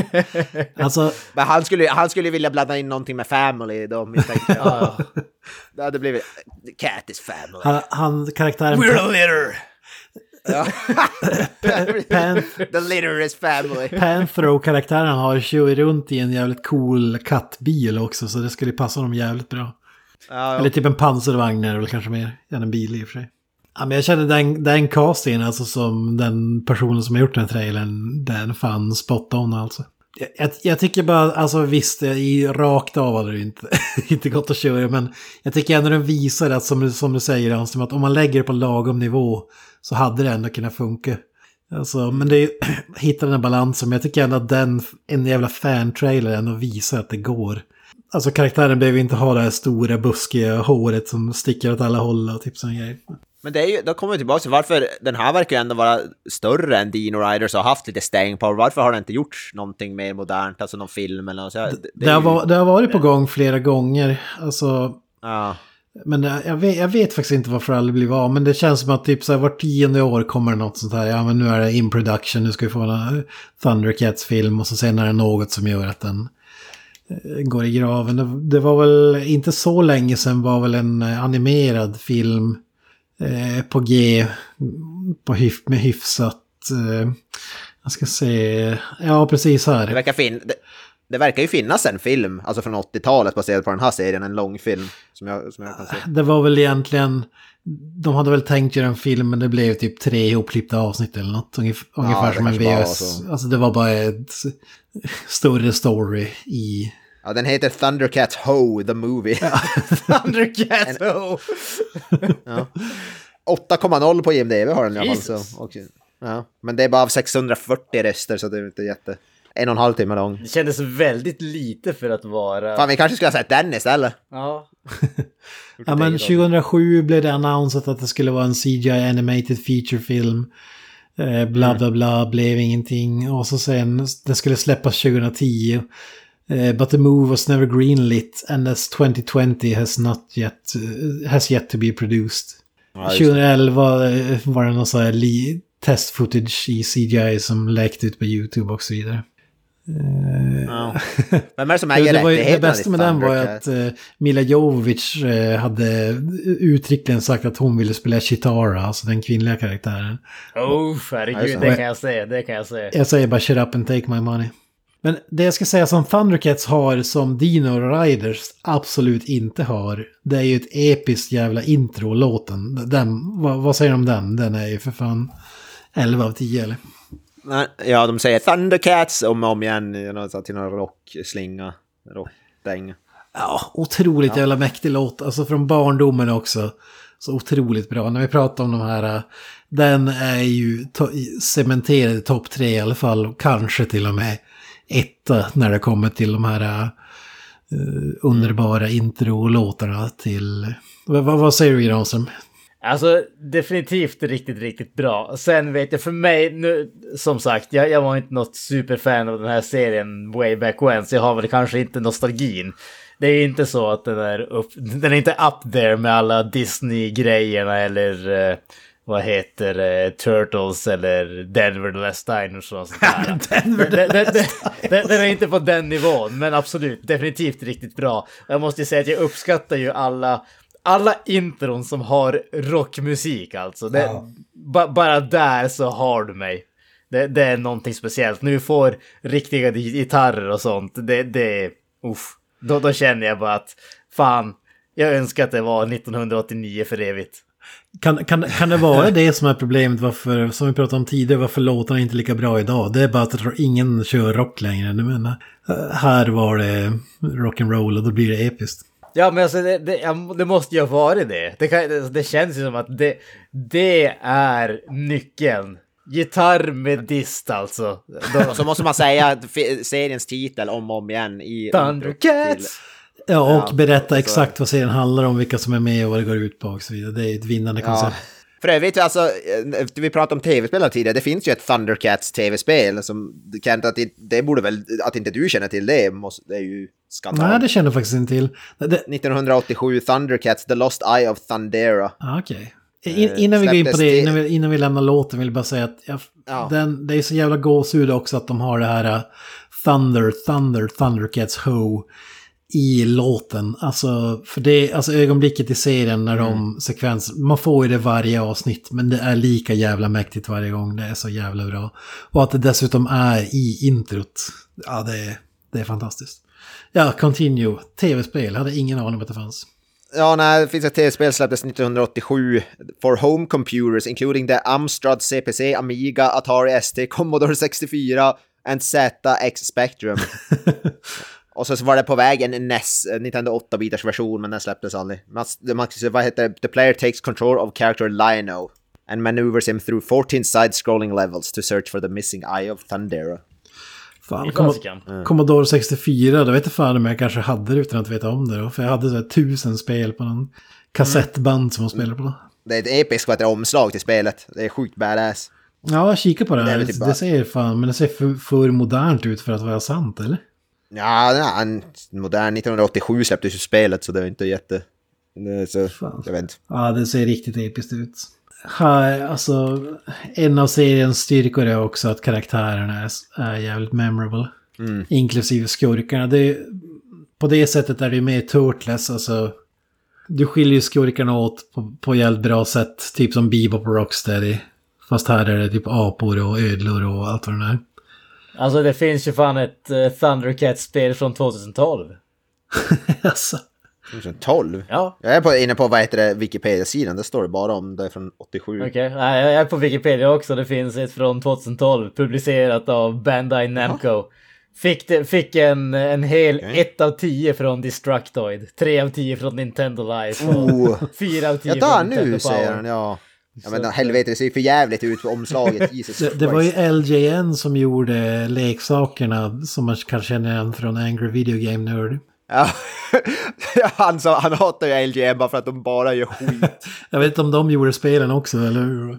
alltså, men han skulle, han skulle vilja blanda in någonting med family då misstänker jag. ja. Det hade blivit cat is family. Han, han karaktären... We're a litter! Ja. The litter is family. Panthro-karaktären har kör runt i en jävligt cool kattbil också så det skulle passa honom jävligt bra. Ja, Eller typ en pansarvagn är det väl kanske mer än en bil i och för sig. Ja, men jag känner den, den castingen, alltså som den personen som har gjort den trailern, den fan spot on alltså. Jag, jag, jag, tycker bara, alltså visst, i rakt av hade det inte, inte gått att köra, men jag tycker ändå den visar att, som, som du säger, alltså, att om man lägger det på lagom nivå så hade det ändå kunnat funka. Alltså, men det är ju, hitta den här balansen, men jag tycker ändå att den, en jävla fan-trailer ändå visar att det går. Alltså karaktären behöver inte ha det här stora buskiga håret som sticker åt alla håll och typ sån grej. Men det är ju, då kommer vi tillbaka till varför den här verkar ju ändå vara större än Dino Riders och har haft lite staying power. Varför har den inte gjorts någonting mer modernt, alltså någon film eller något så? Det, Det, är har, ju- va- det har varit på gång flera gånger. Alltså, Ja. men det- jag vet, jag vet faktiskt inte varför det aldrig blir av. Men det känns som att typ så här, vart tionde år kommer det något sånt här. Ja men nu är det in production, nu ska vi få en eh, Thundercats-film. Och så sen är det något som gör att den eh, går i graven. Det, det var väl inte så länge sedan var väl en eh, animerad film eh, på G. På hyf, med hyfsat... Eh, jag ska se... Ja precis här. Det verkar, fin det, det verkar ju finnas en film, alltså från 80-talet baserad på den här serien, en långfilm. Som jag, som jag kan se. Det var väl egentligen... De hade väl tänkt göra en film men det blev typ tre ihopklippta avsnitt eller något. Ungef ungefär det som en VHS. så. Alltså det var bara ett större story i... Ja, den heter Thundercats Ho, the movie. Thundercats! Oh. Ja. 8,0 på IMDB har den i alla fall. Så, och, ja. Men det är bara av 640 röster så det är inte jätte... En och en halv timme lång. Det kändes väldigt lite för att vara... Fan, vi kanske skulle ha sett den istället. Ja. Ja men 2007 blev det annonsat att det skulle vara en CGI animated feature film. Eh, bla bla bla, blev ingenting. Och så sen, det skulle släppas 2010. Eh, but the move was never greenlit and as 2020 has not yet, eh, has yet to be produced. Ja, just det. 2011 eh, var det någon sån här test footage i CGI som läckte ut på YouTube och så vidare. Ja. Vem är det som äger det, var det bästa med den var ju att eh, Mila Jovovich eh, hade uttryckligen sagt att hon ville spela Chitara, alltså den kvinnliga karaktären. Oh, herregud, det det. kan jag säga, det kan jag säga. Jag säger bara shut up and take my money. Men det jag ska säga som Thundercats har som Dino Riders absolut inte har, det är ju ett episkt jävla intro-låten. Den, vad, vad säger de om den? Den är ju för fan 11 av 10 eller? Ja, de säger Thundercats om och om igen till någon rockslinga, rockdänga. Ja, otroligt jävla mäktig låt. Alltså från barndomen också. Så otroligt bra. När vi pratar om de här, äh, den är ju cementerad i topp tre i alla fall. Kanske till och med etta när det kommer till de här uh, underbara intro-låtarna till... Vad, vad, vad säger du Granström? Alltså definitivt riktigt, riktigt bra. Sen vet jag för mig nu, som sagt, jag, jag var inte något superfan av den här serien way back when, så jag har väl kanske inte nostalgin. Det är inte så att den är upp, den är inte up there med alla Disney-grejerna eller eh, vad heter det, Turtles eller Denver the Last Diners och sånt där. Denver Den- den- den- den- är inte på den nivån, men absolut, definitivt riktigt bra. Jag måste ju säga att jag uppskattar ju alla, alla intron som har rockmusik alltså. Det, ba, bara där så har du mig. Det, det är någonting speciellt. Nu får riktiga gitarrer och sånt. Det, det, uff. Då, då känner jag bara att fan, jag önskar att det var 1989 för evigt. Kan, kan, kan det vara det som är problemet varför, som vi pratade om tidigare, varför låtarna inte är lika bra idag? Det är bara att jag tror ingen kör rock längre. Nu menar, äh, här var det rock'n'roll och då blir det episkt. Ja, men alltså det, det, det måste ju ha varit det. Det, kan, det. känns ju som att det, det är nyckeln. Gitarr med dist alltså. Då, så måste man säga seriens titel om och om igen i... Thundercats! Ja, och Ja, berätta exakt vad serien handlar om, vilka som är med och vad det går ut på och så vidare. Det är ett vinnande Ja. koncept. För övrigt, alltså, eh, vi pratade om tv-spel tidigare, det finns ju ett Thundercats tv-spel som, Kent, att det, det borde väl, att inte du känner till det, måste, det är ju skandal. Nej, det känner jag faktiskt inte till. Det, 1987, Thundercats, The Lost Eye of Thundera. ah, Okej. In, innan vi går in på det, innan vi, innan vi lämnar låten vill jag bara säga att jag, Ja. den, det är så jävla gåshud också att de har det här uh, Thunder, Thunder, Thundercats Ho i låten. Alltså, för det, alltså ögonblicket i serien när de sekvens, man får ju det varje avsnitt, men det är lika jävla mäktigt varje gång. Det är så jävla bra. Och att det dessutom är i introt, ja det är, det är fantastiskt. Ja, Continue, tv-spel, hade ingen aning om att det fanns. Ja, nej, det finns ett tv-spel släpptes 1987 for home computers including the Amstrad CPC, Amiga, Atari ST, Commodore 64 and ZX Spectrum. Och så var det på väg en NES, eh, Nintendo 8-bitars version, men den släpptes aldrig. Man, man, vad heter det? The player takes control of character Lino and maneuvers him through 14 side-scrolling levels to search for the missing eye of Thundera. Fan, I Commo- fasiken. Commodore 64, då vet jag fan om jag kanske hade det utan att veta om det då. För jag hade så här tusen spel på någon kassettband som man spelade på. Det är ett episkt vad heter det, omslag till spelet. Det är sjukt badass. Ja, kika på det Det är här. Det, typ bara- ser fan, men det ser för, för modernt ut för att vara sant, eller? Ja, en modern 1987 släpptes ju spelet så det är inte jätte... Så, Fan. jag vet inte. Ja, det ser riktigt episkt ut. Ha, alltså, en av seriens styrkor är också att karaktärerna är, är jävligt memorable. Mm. Inklusive skurkarna. Det, på det sättet är det mer Turtles, alltså. Du skiljer ju skurkarna åt på, på jävligt bra sätt. Typ som Bebop och Rocksteady. Fast här är det typ apor och ödlor och allt vad det är. Alltså det finns ju fan ett uh, Thundercat-spel från 2012. alltså. 2012? Ja, Jag är på, inne på vad heter det, Wikipedia-sidan, det står det bara om det är från 87. okej. Nej, jag är på Wikipedia också. Det finns ett från 2012 publicerat av Bandai Namco. Fick, det, fick en, en hel. 1 av 10 från Destructoid, 3 av 10 från Nintendo Life och Oh. 4 av 10 Ja, där från Nintendo nu Power. den, ja. Ja men helvete, det ser ju för jävligt ut på omslaget. Jesus Det, det var ju. LJN som gjorde leksakerna som man kan känna igen från Angry Video Game Nerd. Ja. han, sa, han hatar ju LGM bara för att de bara gör skit. Jag vet inte om de gjorde spelen också, eller hur?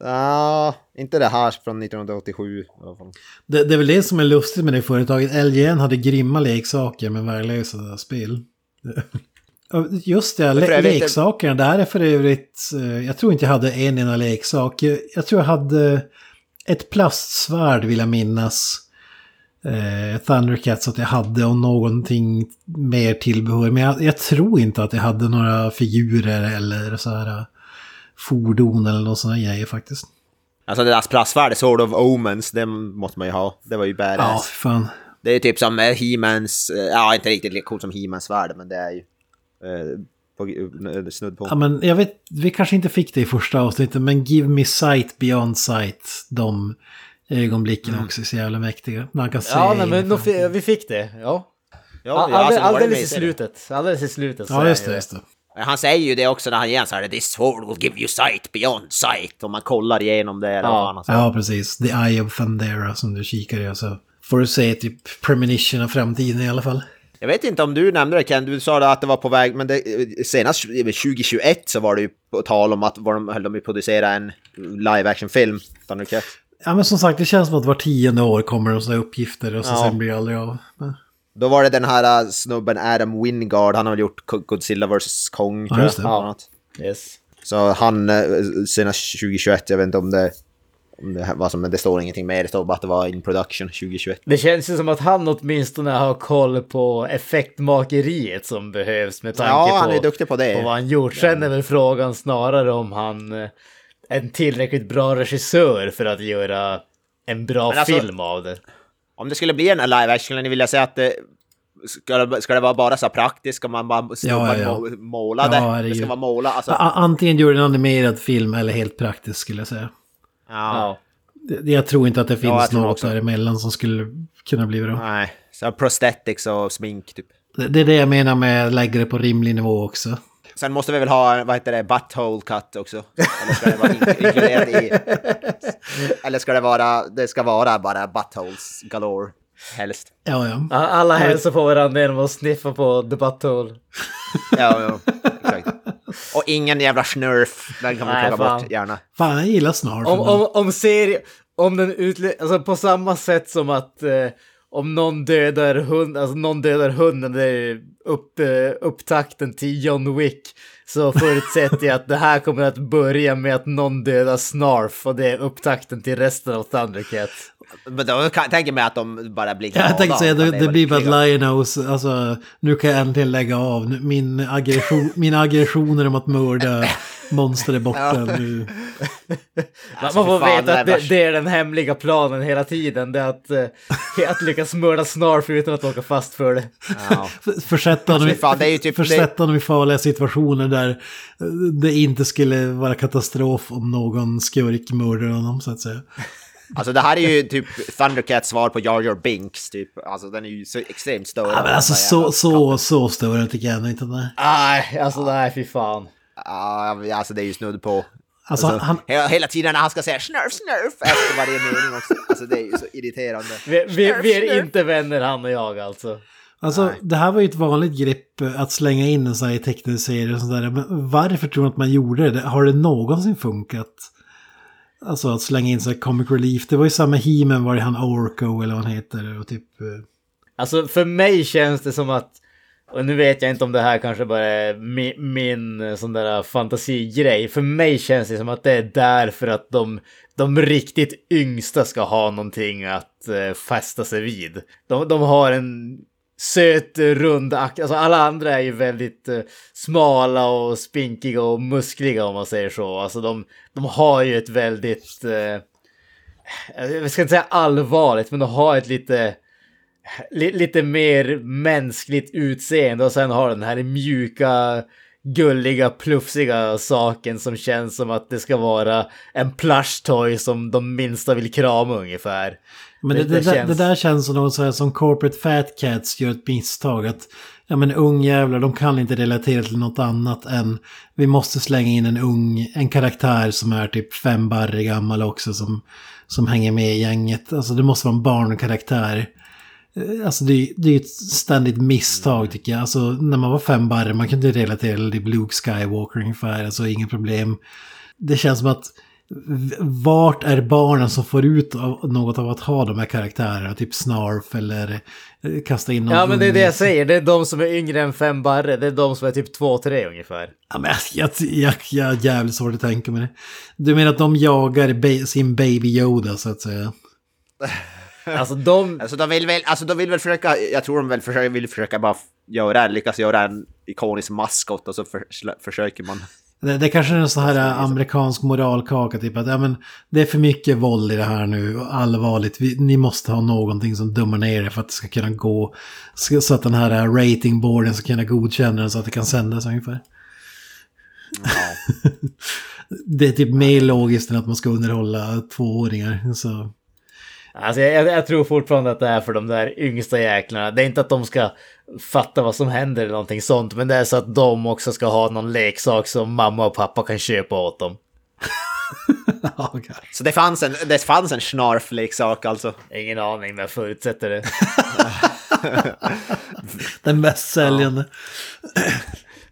Ja, inte det här från 1987. i alla fall. Det, det är väl det som är lustigt med det företaget. LJN hade grymma leksaker med värdelösa spel. Just det, le- leksakerna. Där är för övrigt... eh, Jag tror inte jag hade en enda leksak. Jag, jag tror jag hade ett plastsvärd vill jag minnas. Eh, Thundercats att jag hade och någonting mer tillbehör. Men jag, jag tror inte att jag hade några figurer eller så här eh, fordon eller något sådana grejer faktiskt. Alltså det där plastsvärdet, Sword of Omens, det måste man ju ha. Det var ju Ja, badass. för fan. Det är typ som eh, He-Mans, ja inte riktigt lika coolt som He-Mans svärd, men det är ju på, eh, snudd på. Ja, men jag vet, vi kanske inte fick det i första avsnittet, men Give Me Sight Beyond Sight, de ögonblicken Mm. också är så jävla mäktiga. Man kan se Ja, nej, men fi- vi fick det. Ja. Ja, All, alltså, det var det alldeles i slutet. Alldeles i slutet. Ja, just ju det, just det. Han säger ju det också när han ger så här This sword will give you sight beyond sight. Om man kollar igenom det. Ja. Ja, precis. The Eye of Thundera som du kikar i. Så får du se typ premonition av framtiden i alla fall. Jag vet inte om du nämnde det Ken, du sa att det var på väg, men det, senast 2021 så var det ju på tal om att var de höll de producera en live action-film. Ja, men som sagt, det känns som att var tionde år kommer de sådana uppgifter och så Ja. sen blir det aldrig av. Men- Då var det den här äh, snubben Adam Wingard, han har väl gjort Go- Godzilla vs Kong, tror just det. annat. Yes. Så han, senast 2021, jag vet inte om det, om det var som, men det står ingenting mer, det står bara att det var in production 2021. Det känns ju som att han åtminstone har koll på effektmakeriet som behövs med tanke Ja, på, han är duktig på det. på vad han gjort. Sen är väl frågan snarare om han är en tillräckligt bra regissör för att göra en bra alltså- film av det. Om det skulle bli en live action, ni vill jag säga att det, ska, det, ska det vara bara så här praktiskt? Ska man bara Ja, ja. må- måla Ja, det? det ska vara måla, alltså. Antingen gör en animerad film eller helt praktiskt skulle jag säga. Ja. Ja. Det- Jag tror inte att det finns tror något däremellan som skulle kunna bli bra. Nej, så prosthetics och smink typ. Det det är det jag menar med lägga det på rimlig nivå också. Sen måste vi väl ha, vad heter det, butthole cut också? Eller ska det vara inkluderat i... Eller ska det vara, det ska vara bara buttholes galore, helst. Ja, ja. Alla hälsar på varandra genom att sniffa på the butthole. Ja, ja. Och ingen jävla snurf, den kan vi Nej, plocka fan. bort gärna. Fan, jag gillar snarf. Om, om, om serie, om den utle... Alltså på samma sätt som att eh, om någon dödar hund, alltså någon dödar hunden, det är upp, eh, upptakten till John Wick. Så förutsätter jag att det här kommer att börja med att någon dödar Snarf och det är upptakten till resten av Thundercat. Men då kan, tänker mig att de bara blir glada. Jag tänkte säga, att det, de det blir bara att. Lionhouse, alltså nu kan jag äntligen lägga av. Min aggression, mina aggressioner om att mörda monster är borta nu. Alltså, Man får veta att det är det, det är den hemliga planen hela tiden. Det är att, eh, att lyckas mörda Snarf utan att åka fast för det. Ja. Försätta honom, i- Alltså, det ju typ- försätta honom i farliga situationer där eh, det inte skulle vara katastrof om någon skurk mördar honom så att säga. Alltså det här är ju typ Thundercats svar på Jar Jar Binks typ. Alltså den är ju så extremt större. Ja, men alltså så, så, så stora tycker jag ändå inte. Nej. Nej, alltså nej, fy fan. Ja, alltså det är ju snudd på. Alltså, Alltså, han, hela, tiden när han ska säga snurf, snurf efter varje mening också. Alltså det är ju så irriterande. Vi, vi, vi är snurf. inte vänner han och jag alltså. Alltså Nej. det här var ju ett vanligt grepp eh, att slänga in en sån här tecknad serie och sådär. Men varför tror du att man gjorde det? Har det någonsin funkat? Alltså att slänga in så här comic relief. Det var ju samma He-Man var det han Orko eller vad han heter. Och typ... eh, Alltså för mig känns det som att, och nu vet jag inte om det här kanske bara är min, min sån där eh, fantasigrej. För mig känns det som att det är därför att de, de riktigt yngsta ska ha någonting att eh, fästa sig vid. De, de har en söt, eh, rund Alltså alla andra är ju väldigt eh, smala och spinkiga och muskliga om man säger så. Alltså de, de har ju ett väldigt... Eh, jag ska inte säga allvarligt, men de har ett lite lite mer mänskligt utseende och sen har den här mjuka, gulliga, plufsiga saken som känns som att det ska vara en plushtoy som de minsta vill krama ungefär. Men det, Det- det, det där- känns- det där känns som något så här som corporate fat cats gör ett misstag. Att ja men ungjävlar, de kan inte relatera till något annat än vi måste slänga in en ung, en karaktär som är typ fem barre gammal också som, som hänger med i gänget. Alltså det måste vara en barnkaraktär. Eh, Alltså det, är- det är ett ständigt misstag tycker jag. Alltså när man var fem barre, man kunde relatera till Luke Skywalker ungefär, alltså inget problem. Det känns som att vart är barnen som får ut av, något av att ha de här karaktärerna? Typ Snarf eller eh, kasta in någon Ja men det är det jag säger, det är de som är yngre än fem barre, det är de som är typ två, tre ungefär. Ja, men jag, jag, jag, har jävligt svårt att tänka mig det. Du menar att de jagar sin baby Yoda så att säga? Alltså de, Alltså de vill väl, alltså de vill väl försöka, jag tror de väl försöker, vill försöka bara göra, lyckas göra en ikonisk maskot och så för, försöker man. Det, det kanske är en sån här eh, amerikansk moralkaka, typ att ja, men, det är för mycket våld i det här nu, allvarligt. Vi, ni måste ha någonting som dummar ner det för att det ska kunna gå, så att den här eh, ratingboarden ska kunna godkänna den så att det kan sändas ungefär. det är typ mer logiskt än att man ska underhålla tvååringar. Så. Alltså jag, jag tror fortfarande att det är för de där yngsta jäklarna. Det är inte att de ska fatta vad som händer eller någonting sånt, men det är så att de också ska ha någon leksak som mamma och pappa kan köpa åt dem. Kanske. Så det fanns en, det fanns en snarfleksak alltså. Ingen aning, men jag förutsätter det. Den mest säljande.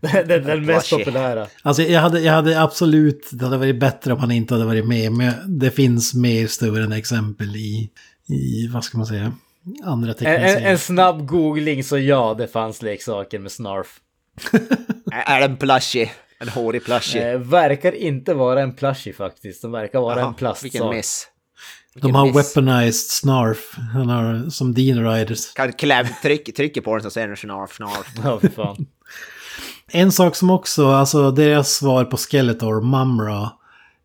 Den, den, den mest populära. Alltså jag hade, jag hade absolut, det hade varit bättre om han inte hade varit med. Men det finns mer större exempel i, i vad ska man säga, andra En, tecknade en, en snabb googling så ja, det fanns leksaker med snarf. Är är det en plushie? En hårig plushie? Eh, verkar inte vara en plushie faktiskt. De verkar vara Jaha, en plastsak. Vilken miss. De har miss. weaponized snarf. Han har som Dean Riders. Kan kläm, tryck, trycker på den så ser den snarf, snarf. Ja, för fan. En sak som också, alltså deras svar på Skeletor, Mumra,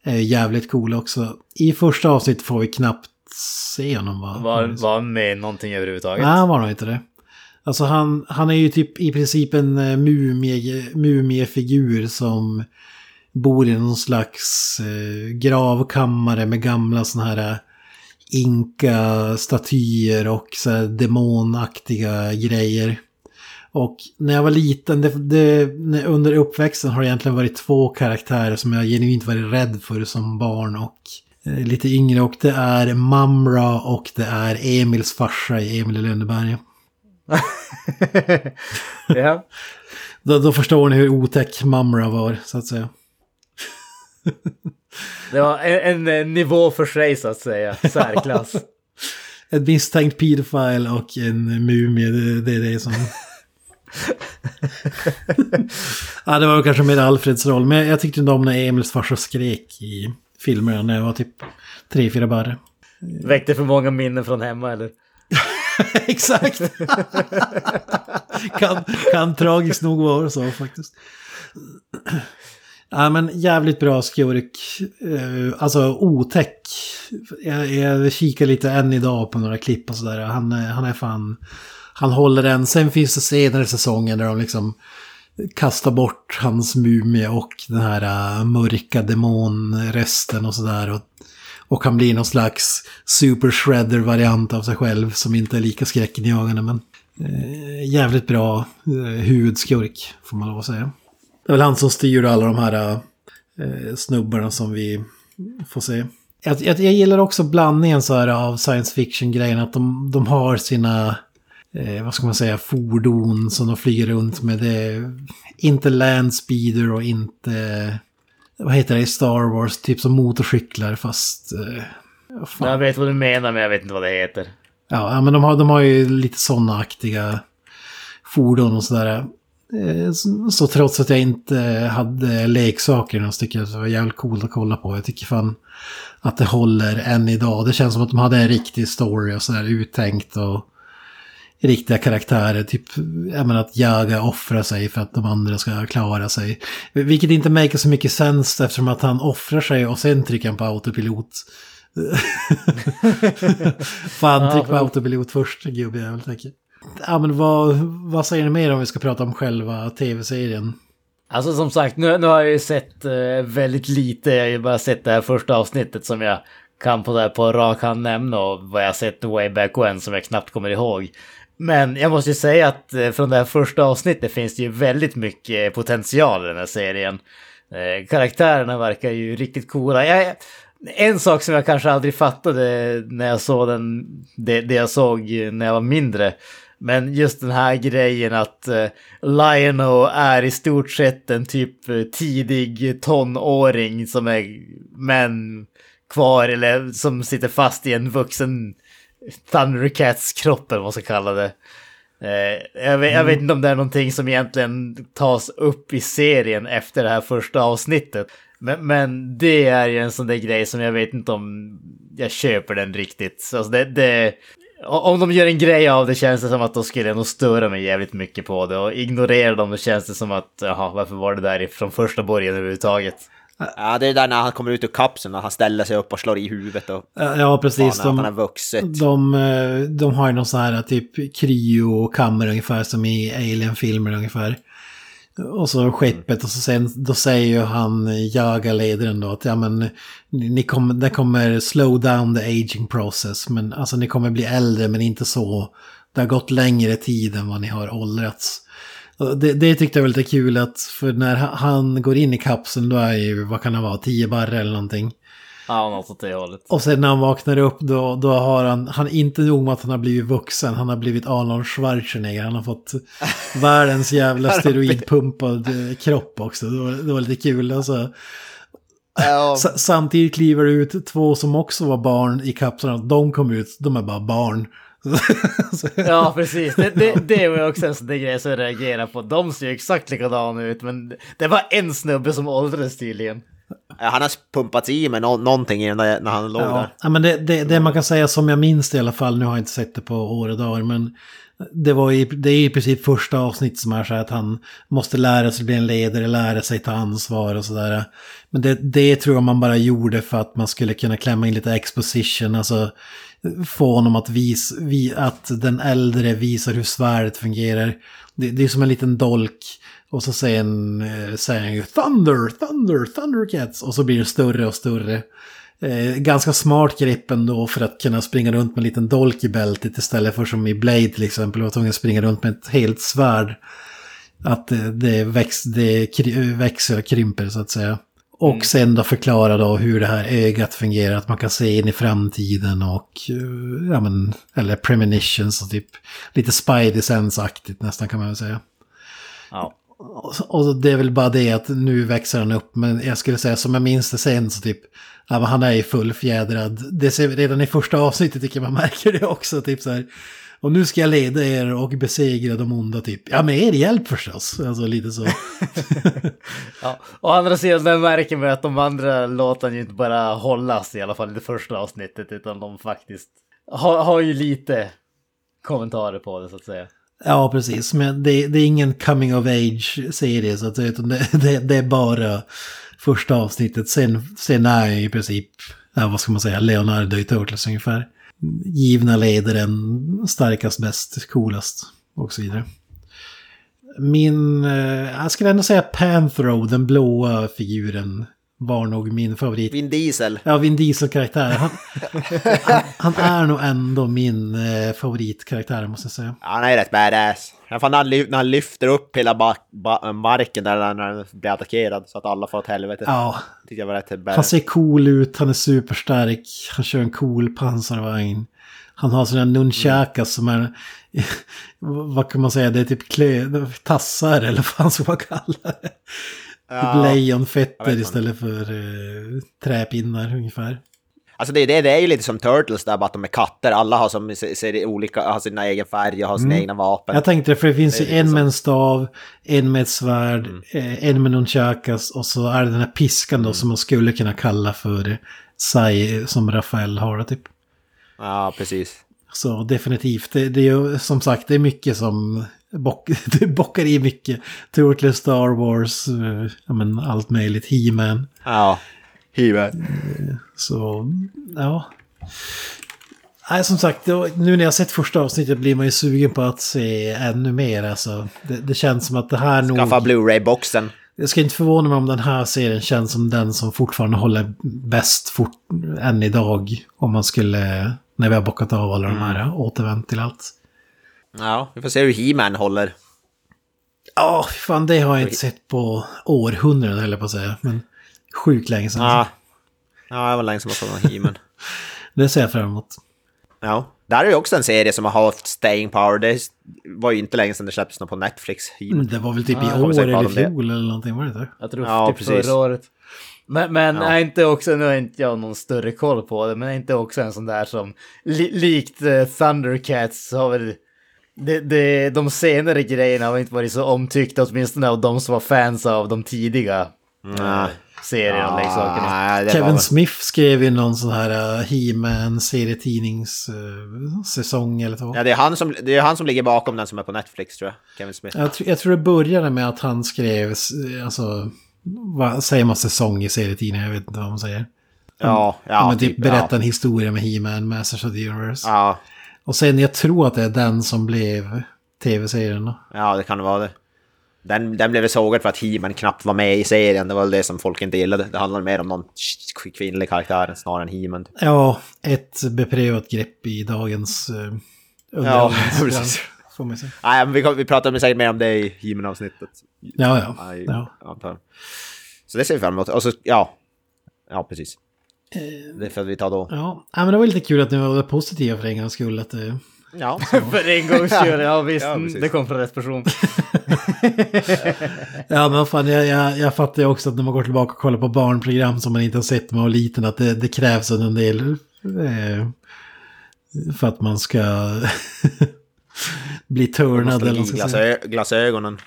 är jävligt cool också. I första avsnittet får vi knappt se honom va? Var, var han med någonting överhuvudtaget? Nej, han var nog inte det. Alltså han, han är ju typ i princip en eh, mumie, mumiefigur som bor i någon slags eh, gravkammare med gamla såna här eh, inka-statyer och så här demonaktiga grejer. Och när jag var liten, det, det, under uppväxten har det egentligen varit två karaktärer som jag genuint varit rädd för som barn och eh, lite yngre. Och det är Mamra och det är Emils farsa i Emil i Lönneberga. ja. Då, då förstår ni hur otäck Mamra var, så att säga. Det var en, en nivå för sig så att säga. Särklass. En misstänkt pedofil och en mumie, det, det är det som... ja, det var kanske mer Alfreds roll, men jag tyckte inte om när Emils farsa skrek i filmerna när jag var typ tre, fyra barre. Väckte för många minnen från hemma eller? Exakt! kan, kan tragiskt nog vara så faktiskt. Ja men jävligt bra skurk. Eh, alltså otäck. Jag, jag kikar lite än idag på några klipp och sådär. Han, är- han är fan... Han håller den. Sen finns det senare säsonger säsongen där de liksom kastar bort hans mumie och den här uh, mörka demonresten och sådär. Och, och han blir någon slags super shredder variant av sig själv som inte är lika skräckinjagande men uh, jävligt bra uh, huvudskurk får man lov att säga. Det är väl han som styr alla de här uh, snubbarna som vi får se. Jag, jag, jag gillar också blandningen så här av science fiction-grejen att de, de har sina eh, vad ska man säga, fordon som de flyger runt med. Det inte landspeeder och inte, vad heter det i Star Wars, typ som motorcyklar fast... Eh, vad. Jag vet vad du menar men jag vet inte vad det heter. Ja, ja, men de har, de har ju lite sådana aktiga fordon och sådär. Eh, Så, så trots att jag inte hade leksaker så tycker jag att det var jävligt coolt att kolla på. Jag tycker fan att det håller än idag. Det känns som att de hade en riktig story och sådär uttänkt och riktiga karaktärer. Typ jag menar, att Jaga offrar sig för att de andra ska klara sig. Vilket inte make så mycket sens eftersom att han offrar sig och sen trycker han på autopilot. Fan, tryck på autopilot först, gubbjävel, tänker Ja, men vad, vad säger ni mer om vi ska prata om själva tv-serien? Alltså som sagt, nu, nu har jag ju sett eh, väldigt lite. Jag har ju bara sett det här första avsnittet som jag kan på, där på rak hand nämna och vad jag sett way back when som jag knappt kommer ihåg. Men jag måste ju säga att eh, från det här första avsnittet finns det ju väldigt mycket potential i den här serien. Eh, karaktärerna verkar ju riktigt coola. Jag, en sak som jag kanske aldrig fattade när jag såg den, det, det jag såg när jag var mindre. Men just den här grejen att uh, Lionel är i stort sett en typ tidig tonåring som är män kvar eller som sitter fast i en vuxen Thundercats kropp eller vad man ska kalla det. Eh, jag, vet, jag vet inte om det är någonting som egentligen tas upp i serien efter det här första avsnittet. Men, men det är ju en sån där grej som jag vet inte om jag köper den riktigt. Alltså det, det, om de gör en grej av det känns det som att då skulle jag nog störa mig jävligt mycket på det. Och ignorerar dem då känns det som att, jaha, varför var det där från första början överhuvudtaget? Ja, det är där när han kommer ut ur kapseln och han ställer sig upp och slår i huvudet och... Ja, precis. Att han De, vuxet. de, eh, de har ju någon sån här typ kryo-kammare ungefär som i Alien-filmer ungefär. Och så skeppet och så sen, då säger ju han, jagarledaren då att ja men ni, ni kommer, det kommer slow down the aging process. Men alltså ni kommer bli äldre men inte så. Det har gått längre tid än vad ni har åldrats. Det, det tyckte jag var lite kul att för när ha- han går in i kapseln då är ju, vad kan det vara, 10 barre eller någonting. Ja, något åt det hållet. Och sen när han vaknar upp då, då har han, han inte nog med att han har blivit vuxen, han har blivit Arnold Schwarzenegger. Han har fått världens jävla steroidpumpad eh, kropp också. Det var, det var lite kul. Alltså. Ja, samtidigt kliver det ut två som också var barn i kapseln. De kom ut, de är bara barn. Ja, precis. Det, det, det var ju också en sån där grej som jag reagerade på. De ser ju exakt likadana ut, men det var en snubbe som åldrades tydligen. han har pumpats i med nå någonting när han låg Ja, där. ja men det, det, det man kan säga som jag minns det i alla fall, nu har jag inte sett det på år och dagar, men det, var i, det är i princip första avsnitt som är så här att han måste lära sig bli en ledare, lära sig ta ansvar och sådär. Men det, det tror jag man bara gjorde för att man skulle kunna klämma in lite exposition, alltså få honom att visa vi, att den äldre visar hur svärdet fungerar. Det, det är som en liten dolk. Och så säger han, eh, säger han ju Thunder, Thunder, Thundercats. Och så blir det större och större. Eh, ganska smart grepp ändå för att kunna springa runt med en liten dolk i bältet istället för som i Blade till exempel. Var tvungen att springa runt med ett helt svärd. Att det, det, väx, det växer och krymper så att säga. Och sen då förklara då hur det här ögat fungerar, att man kan se in i framtiden och, eh, ja men, eller premonitions och typ lite spidey sense-aktigt nästan kan man väl säga. Ja. Och, och det är väl bara det att nu växer han upp, men jag skulle säga som jag minns det sen så typ, ja men han är ju fullfjädrad. Det ser vi redan i första avsnittet tycker jag man märker det också, typ så här. Och nu ska jag leda er och besegra de onda typ. Ja, med er hjälp förstås. Alltså lite så. Ja. Å andra sidan märker man att de andra låtarna ju inte bara hållas i alla fall i det första avsnittet utan de faktiskt har, har ju lite kommentarer på det så att säga. Ja, precis. Men det, det är ingen coming of age-serie så att säga. Utan det, det, det är bara första avsnittet. Sen, sen är jag i princip, ja, vad ska man säga, Leonardo i Turtles ungefär. Givna ledaren, starkast, bäst, coolast och så vidare. Min, eh, jag skulle ändå säga Panthro, den blåa figuren var nog min favorit. Vin Diesel. Ja, Vin Diesel-karaktär. Han, han, han är nog ändå min eh, favoritkaraktär måste jag säga. Ja, han är rätt badass. Ja, fan, när, han han lyfter upp hela ba- ba- marken där när han blir attackerad så att alla får åt helvete. Ja, Tyckte jag var rätt han badass. ser cool ut, han är superstark, han kör en cool pansarvagn. Han har sådana nunchakas som är, vad kan man säga, det är typ klö, tassar eller vad fan ska man kalla det? Ja, typ lejonfetter istället för eh, träpinnar ungefär. Alltså det, det, det är ju lite som Turtles där, bara att de är katter. Alla har, som, ser, olika, har sina egen färg och har sina egna vapen. Mm. Jag tänkte det, för det finns ju en med en stav, en med ett svärd, Mm. eh, en med nunchakas och så är det den här piskan Mm. då som man skulle kunna kalla för Sai som Rafael har typ. Ja, precis. Så definitivt, det, det är ju som sagt det är mycket som bock, det bockar i mycket. Turtles, Star Wars, eh, ja men allt möjligt, He-Man. Ja. He Så, ja. Nej, som sagt, nu när jag sett första avsnittet blir man ju sugen på att se ännu mer. Alltså, det, det känns som att det här nog... Skaffa Blu-ray-boxen. Jag ska inte förvåna mig om den här serien känns som den som fortfarande håller bäst fort, än idag. Om man skulle, när vi har bockat av alla de här, återvänt till allt. Ja, vi får se hur He-Man håller. Ja, fan det har jag inte sett på århundraden jag på att säga. Men sjukt länge sedan. Ja. Ja, det var länge sedan man såg någon He-Man. Det ser jag fram emot. Ja. Där är ju också en serie som har haft staying power. Det var ju inte länge sedan det släpptes något på Netflix. He-Man. Men det var väl typ i Ja, år eller det. fjol eller någonting, var det inte? Jag tror Ja, typ precis. förra året. Men, men Ja. är inte också, nu har inte jag någon större koll på det, men är inte också en sån där som li, likt uh, Thundercats har väl det, det, de senare grejerna har inte varit så omtyckta, åtminstone av de som var fans av de tidiga Nej. serierna och leksakerna. Nej, det Kevin var Smith skrev ju någon sån här uh, He-Man serietidningssäsong eller så. Ja, det är, han som, det är han som ligger bakom den som är på Netflix tror jag. Kevin Smith. Jag, tr- jag tror det började med att han skrev, alltså, vad säger man säsong i serietidningar? Jag vet inte vad man säger. Ja, Ja, ja, men typ typ, berätta ja. en historia med He-Man, Masters of the Universe. Ja, Och sen jag tror att det är den som blev tv-serien ja, det kan vara det. Den, den blev sågad för att He-Man knappt var med i serien. Det var det som folk inte gillade. Det handlade mer om någon kvinnlig karaktär snarare än He-Man. Typ. Ja, ett beprövat grepp i dagens uh, Ja, precis. Nej, men vi, vi pratar säkert mer om det i He-Man-avsnittet. Ja, ja. Nej, ja. antar. Så det ser vi fram emot. Och så, ja. Ja, precis. Eh. Det får vi ta då. Ja, men det var lite kul att ni var positiva för en gångs skull. Att, eh, Ja. För en gångs skull, ja visst, Ja, det kom från rätt person. ja, men fan, jag, jag, jag fattar ju också att när man går tillbaka och kollar på barnprogram som man inte har sett när man var liten, att det, det krävs en del eh, för att man ska bli turnad eller vad man ska säga. Glasö glasögonen.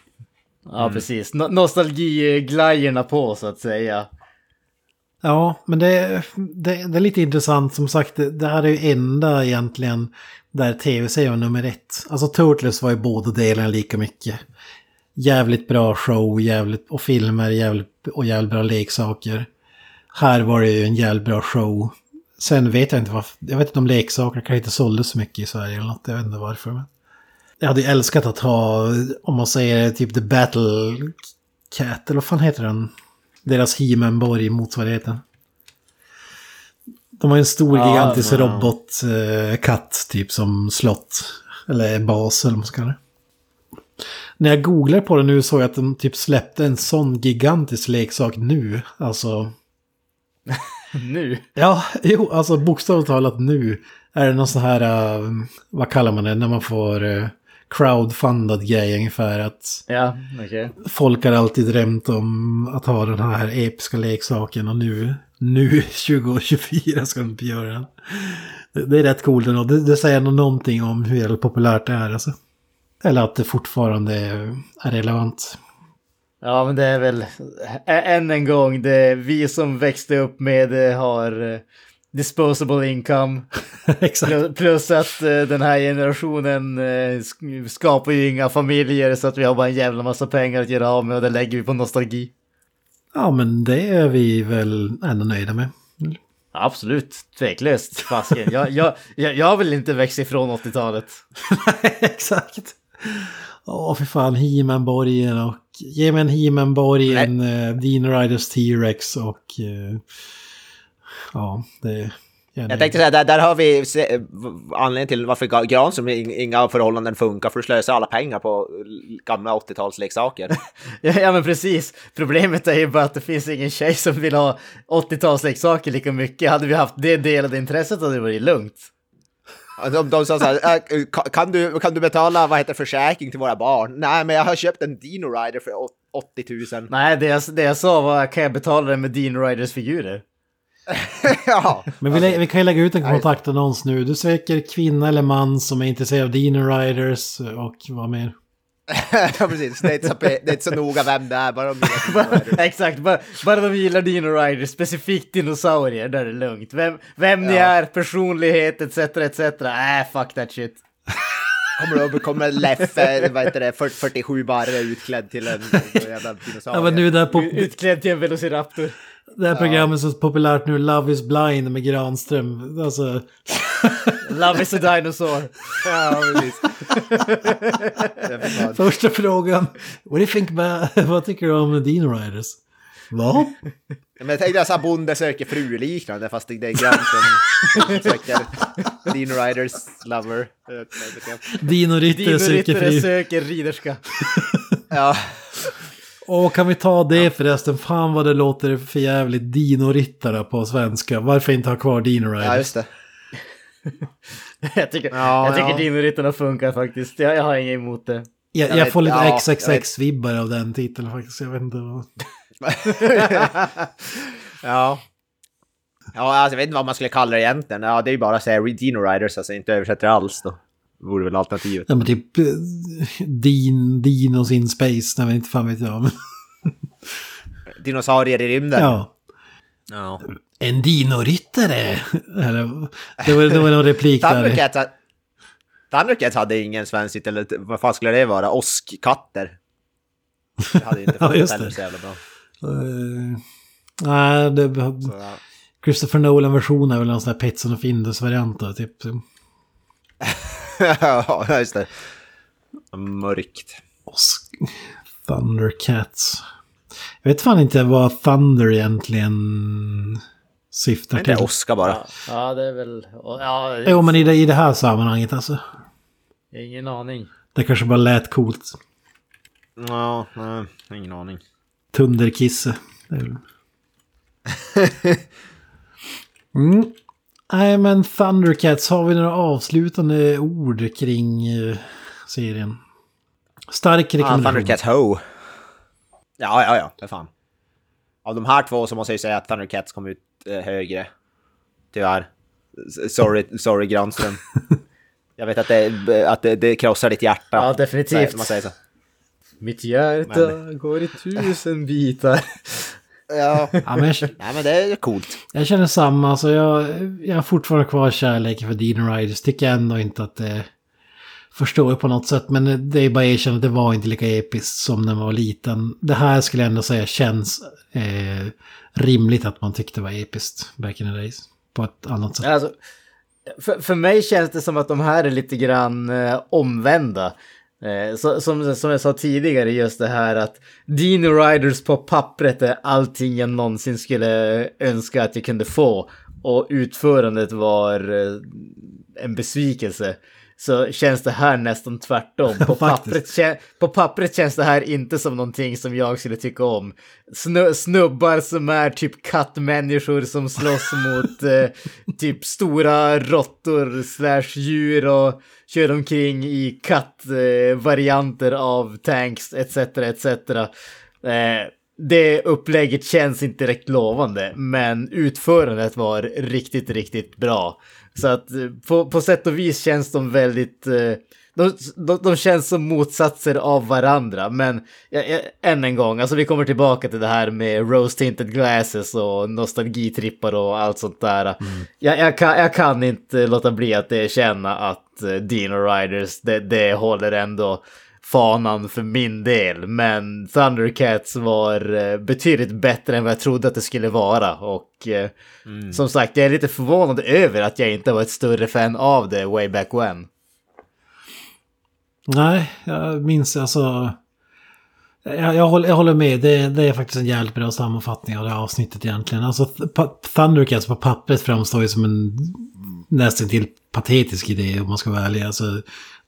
Ja, precis. No nostalgiglajerna på, så att säga. Ja, men det, det, det är lite intressant. Som sagt, det, det här är ju enda egentligen där tv-serien var nummer ett. Alltså Turtles var ju båda delarna lika mycket. Jävligt bra show, jävligt, och filmer, jävligt, och jävligt bra leksaker. Här var det ju en jävligt bra show. Sen vet jag inte varför, jag vet inte om leksaker kanske inte såldes så mycket i Sverige eller något, jag vet inte varför. Men jag hade ju älskat att ha, om man säger typ The Battle Cat, eller vad fan heter den? Deras He-Man-borg, motsvarigheten. De har en stor Ja, gigantisk ja. robotkatt typ som slott. Eller bas eller vad man ska kalla det. När jag googlar på det nu såg jag att de typ släppte en sån gigantisk leksak nu. Alltså, Nu. ja, jo, alltså bokstavligt talat nu. Är det någon sån här, eh, vad kallar man det, när man får uh, crowdfundad grej ungefär. Att Ja, okej. folk har alltid drömt om att ha den här episka leksaken och nu, nu 2024 ska de göra den. Det, är rätt coolt ändå. Det, det säger nog någonting om hur populärt det är alltså. Eller att det fortfarande är, relevant. Ja, men det är väl än en gång det vi som växte upp med det har eh, disposable income. Plus, att eh, den här generationen eh, sk- skapar ju inga familjer så att vi har bara en jävla massa pengar att göra av med och det lägger vi på nostalgi. Ja, men det är vi väl ändå nöjda med. Absolut, tveklöst. Fasken. Jag, jag, jag, jag vill inte växa ifrån 80-talet. Exakt. Åh, för fan, He-Man-borgen och ge mig en He-Man-borg, en uh, Dean Riders T-Rex och... Uh, ja, det... Jag tänkte säga, där, där har vi se, anledningen till varför Granström inga förhållanden funkar, för du slösar alla pengar på gamla 80-talsleksaker. ja, ja, men precis. Problemet är ju bara att det finns ingen tjej som vill ha 80-talsleksaker lika mycket. Hade vi haft det delade intresset hade det varit lugnt. De, de sa så här, äh, kan du, kan du betala vad heter försäkring till våra barn? Nej, men jag har köpt en Dino Rider för 80 000. Nej, det jag, det jag sa var, kan jag betala det med Dino Riders figurer? ja. Men vi, vi, kan ju lägga ut en kontaktannons nu. Du söker kvinna eller man som är intresserad av Dino Riders och vad mer? ja precis, det är, inte så, det är inte så noga vem det är, bara de gillar Exakt, bara, bara de gillar Dino Riders, specifikt dinosaurier, där är det lugnt. Vem, vem ja. ni är, personlighet etc. etc. Äh, fuck that shit. Kommer det kommer Leffe, vad heter det, 47 barre utklädd till en jävla dinosaurie. Ja, men nu där på... Utklädd till en velociraptor. Det här programmet är så populärt nu, Love is blind med Granström. Alltså... Love is a dinosaur. ja. Första frågan. What do you think about, vad tycker du om Dino Riders? Vad? Men jag tänkte såhär Bonde söker fru liknande fast det är Granström söker Dino Riders lover. Dino Ritter söker fru. Dino söker riderska. ja. Och kan vi ta det ja. förresten? Fan vad det låter för jävligt Dino-rittare på svenska. Varför inte ha kvar Dino Riders? Ja, just det. jag tycker, ja, jag tycker ja. Dino-ryttarna funkar faktiskt. Jag, jag har inget emot det. Jag, jag, jag får lite ja, XXX-vibbar av den titeln faktiskt. Jag vet inte vad... ja. Ja, alltså, jag vet inte vad man skulle kalla det egentligen. Ja, det är ju bara att säga Dino Riders, alltså inte översätter alls då vore väl alternativet. Ja men typ eh, Din, Dinos in space, nej men inte fan vet jag. Dinosaurier i rymden? Ja. Ja. En dinoryttare! Eller, det var, det var någon replik där. Thundercats hade ingen svensk eller vad fan skulle det vara? Åskkatter. Det hade inte ja, just det. så jävla bra. Uh, nej, det... Ja. Christopher Nolan-version är väl någon sån där Petson och Findus-variant typ. ja, just det. Mörkt. Thundercats. Jag vet fan inte vad Thunder egentligen syftar till. Det är Oscar bara. Ja, ja, det är väl... Ja, det är... Jo, men i det, i det här sammanhanget alltså. Ingen aning. Det kanske bara lät coolt. Ja, nej, ingen aning. Tunderkisse. mm. Nej men Thundercats, har vi några avslutande ord kring uh, serien? Stark rekommendation. Ah, Thundercats Ho. Ja, ja, ja, för fan. Av de här två så måste jag ju säga att Thundercats kom ut eh, högre. Tyvärr. Sorry, sorry Granström. jag vet att det, att det, det krossar ditt hjärta. Ja, definitivt. man säger så. Mitt hjärta men... går i tusen bitar. Ja, ja men, jag, Nej, men det är coolt. Jag känner samma, alltså jag, jag har fortfarande kvar kärleken för Dino Riders. Tycker ändå inte att det förstår på något sätt. Men det är bara att erkänna att det var inte lika episkt som när man var liten. Det här skulle jag ändå säga känns eh, rimligt att man tyckte var episkt back in the days. På ett annat sätt. Alltså, för, för mig känns det som att de här är lite grann eh, omvända. Eh, så, som, som jag sa tidigare, just det här att Dino Riders på pappret är allting jag någonsin skulle önska att jag kunde få. Och utförandet var eh, en besvikelse så känns det här nästan tvärtom. På pappret, på pappret känns det här inte som någonting som jag skulle tycka om. Snu snubbar som är typ kattmänniskor som slåss mot eh, typ stora råttor slash djur och kör omkring i kattvarianter eh, av tanks etc. etc. Eh, det upplägget känns inte direkt lovande, men utförandet var riktigt, riktigt bra. Så att eh, på, på sätt och vis känns de väldigt... Eh, de, de, de känns som motsatser av varandra, men ja, ja, än en gång, alltså vi kommer tillbaka till det här med rose tinted glasses och nostalgitrippar och allt sånt där. Mm. Jag, jag, kan, jag kan inte låta bli att känna att eh, Dino Riders, det, det håller ändå fanan för min del. Men Thundercats var eh, betydligt bättre än vad jag trodde att det skulle vara. Och eh, mm. som sagt, jag är lite förvånad över att jag inte var ett större fan av det way back when. Nej, jag minns alltså... Jag, jag, håller, jag håller med, det, det är faktiskt en jävligt bra sammanfattning av det här avsnittet egentligen. Alltså Th- Thundercats på pappret framstår ju som en nästan till patetisk idé om man ska vara ärlig. Alltså,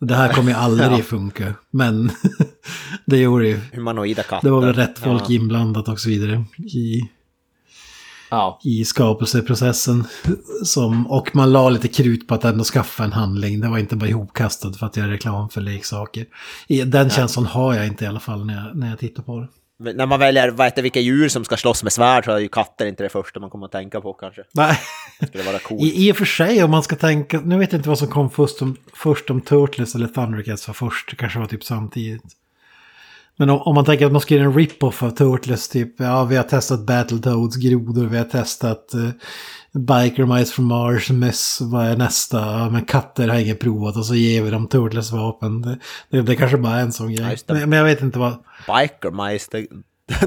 det här kommer ju aldrig funka. Men det gjorde ju. Humanoida katter. Det var väl rätt folk Ja. inblandat och så vidare. I, Ja. i skapelseprocessen. Som, och man la lite krut på att ändå skaffa en handling. Det var inte bara ihopkastat för att göra reklam för leksaker. Den känslan har jag inte i alla fall när jag, när jag tittar på det. När man väljer vad heter, vilka djur som ska slåss med svärd så är ju katter inte det första man kommer att tänka på kanske. Nej, Det skulle vara coolt. i, i och för sig om man ska tänka, nu vet jag inte vad som kom först om, först om Turtles eller Thundercats var först, det kanske var typ samtidigt. Men om, om man tänker att man ska göra en rip-off av Turtles, typ, ja vi har testat Battletoads grodor, vi har testat uh, Biker Mice from Mars, Mess, vad är nästa? Ja, men katter har ingen provat och så ger vi dem Turtles vapen. Det, det, det kanske bara är en sån Ja, grej. det. Men, men jag vet inte vad... Biker Mice, det...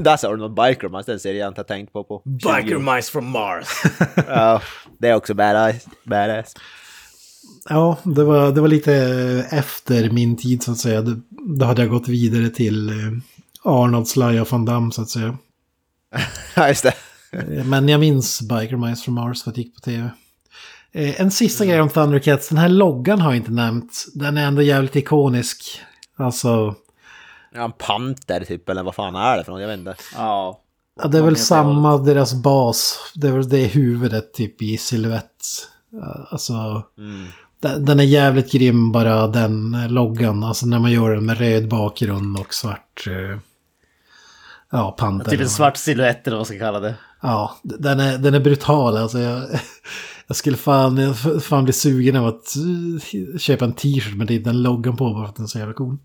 där sa du något, Biker Mice, den serien jag inte har tänkt på på 20 år. Biker mice from Mars. Ja, det är också badass. badass. Ja, det var, det var lite efter min tid så att säga. Då, hade jag gått vidare till eh, Arnold, Sly och Van Damme så att säga. Ja, just det. Eh, Men jag minns Biker Mice from Mars för att det gick på tv. Eh, En sista grej om Thundercats. Den här loggan har jag inte nämnt. Den är ändå jävligt ikonisk. Alltså, Ja, en panter typ, eller vad fan är det för något? Jag vet inte. ja. ja, det är väl samma, deras bas. Det är väl det huvudet typ i silhuett. Alltså, Mm. Den är jävligt grym bara den eh, loggan. Alltså när man gör den med röd bakgrund och svart... eh, Ja, panter. Typ en svart silhuett eller vad man ska kalla det. Ja, den är, den är brutal. Alltså jag, jag skulle fan, jag fan bli sugen av att eh, köpa en t-shirt med den loggan på bara för att den är så jävla cool.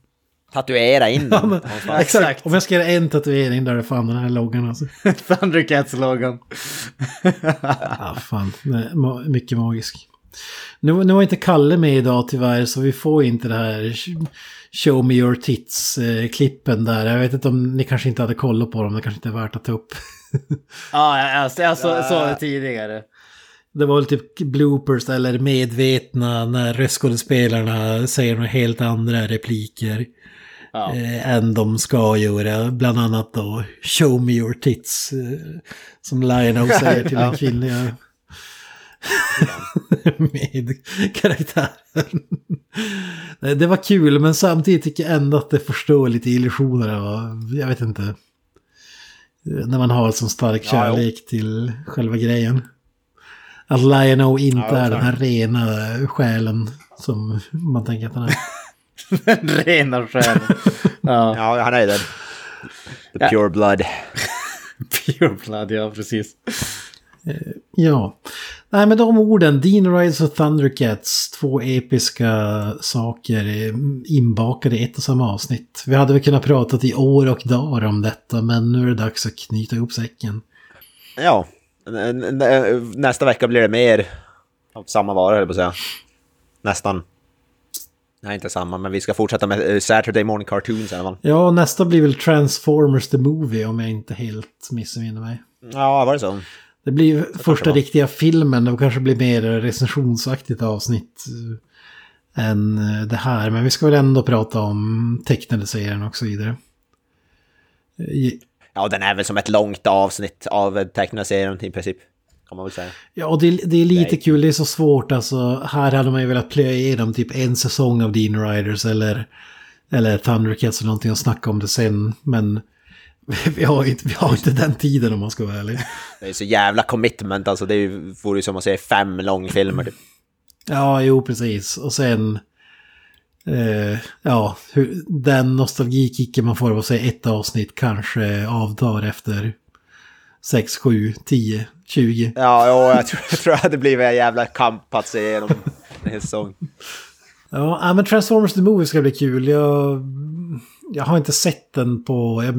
Tatuera in den. någonstans. Exakt. Om jag ska göra en tatuering där är fan den här loggan alltså. Thundercats-loggan. Ja, fan. Den är mycket magisk. Nu, nu var inte Kalle med idag tyvärr så vi får inte det här Show me your tits-klippen där. Jag vet inte om ni kanske inte hade kollat på dem, det kanske inte är värt att ta upp. Ja, jag, jag, jag så, såg det tidigare. Det var väl typ bloopers eller medvetna när röstskådespelarna säger några helt andra repliker Ja. eh, än de ska göra. Bland annat då Show me your tits. Eh, som Lionel säger till den kvinnliga med karaktären. Det var kul men samtidigt tycker jag ändå att det förstör lite illusioner jag vet inte. När man har så stark Ja, kärlek till själva grejen. Att Lionel inte Ja, är den här rena själen som man tänker att han är. Den rena själen. Ja, Ja, han är den. The Ja. pure blood. pure blood, ja precis. Ja. Nej, med de orden, Dean Rides och Thundercats, två episka saker eh, inbakade i ett och samma avsnitt. Vi hade väl kunnat prata i år och dagar om detta, men nu är det dags att knyta ihop säcken. Ja. Nästa vecka blir det mer av samma vara, höll på att säga. Nästan. Nej, inte samma, men vi ska fortsätta med eh, Saturday Morning Cartoons i alla fall. Ja, nästa blir väl Transformers the Movie om jag inte helt missminner mig. Ja, var det så? Det blir första vara. riktiga filmen, det kanske blir mer recensionsaktigt avsnitt eh, än eh, det här. Men vi ska väl ändå prata om tecknade serien och så vidare. Eh, Ja, den är väl som ett långt avsnitt av tecknade serien i princip. Kan man väl säga. Ja, och det, det är lite Nej. kul, det är så svårt alltså. Här hade man ju velat plöja igenom typ en säsong av Dean Riders eller, eller Thundercats eller någonting och snacka om det sen. Men vi har inte, vi har inte den tiden om man ska vara ärlig. Det är så jävla commitment alltså. Det vore ju som att se fem långfilmer typ. Ja, jo precis. Och sen... Eh, ja, hur, den nostalgikicken man får av att se ett avsnitt kanske avtar efter 6, 7, 10, 20. Ja, jo, jag tror, jag tror att det blir en jävla kamp att se igenom en hel säsong. Ja, ja, men Transformers the Movie ska bli kul. Jag, jag har inte sett den på... Jag,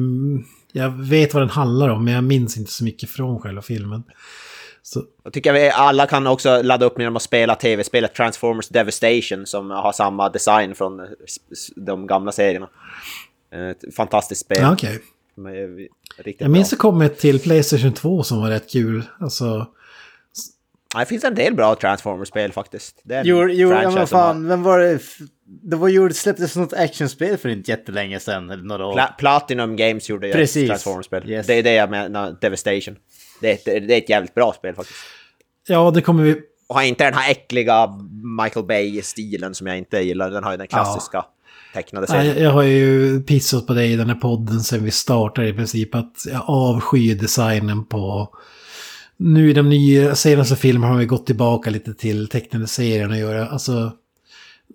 jag vet vad den handlar om, men jag minns inte så mycket från själva filmen. Så, Jag tycker vi alla kan också ladda upp genom att spela tv-spelet Transformers Devastation som har samma design från eh, de gamla serierna. Ett fantastiskt spel. ja, Riktigt Jag minns det bra. kom ett till Playstation 2 som var rätt kul. Alltså, Det finns en del bra Transformers-spel faktiskt. Det är en Jo, jo ja, men fan, vem var det? Det var ju, det släpptes något actionspel för inte jättelänge sedan, eller några år. Pla- Platinum Games gjorde ju Precis. ett Transformers-spel. Yes. Det är det jag menar, Devastation. Det är, ett, det är ett jävligt bra spel faktiskt. Ja, det kommer vi... Och har inte den här äckliga Michael Bay-stilen som jag inte gillar. Den har ju den klassiska tecknade serien. Nej, jag har ju pissat på dig i den här podden sen vi startade i princip. Att jag avskyr designen på... Nu i de nya senaste filmerna har vi gått tillbaka lite till tecknade serien och göra. Alltså...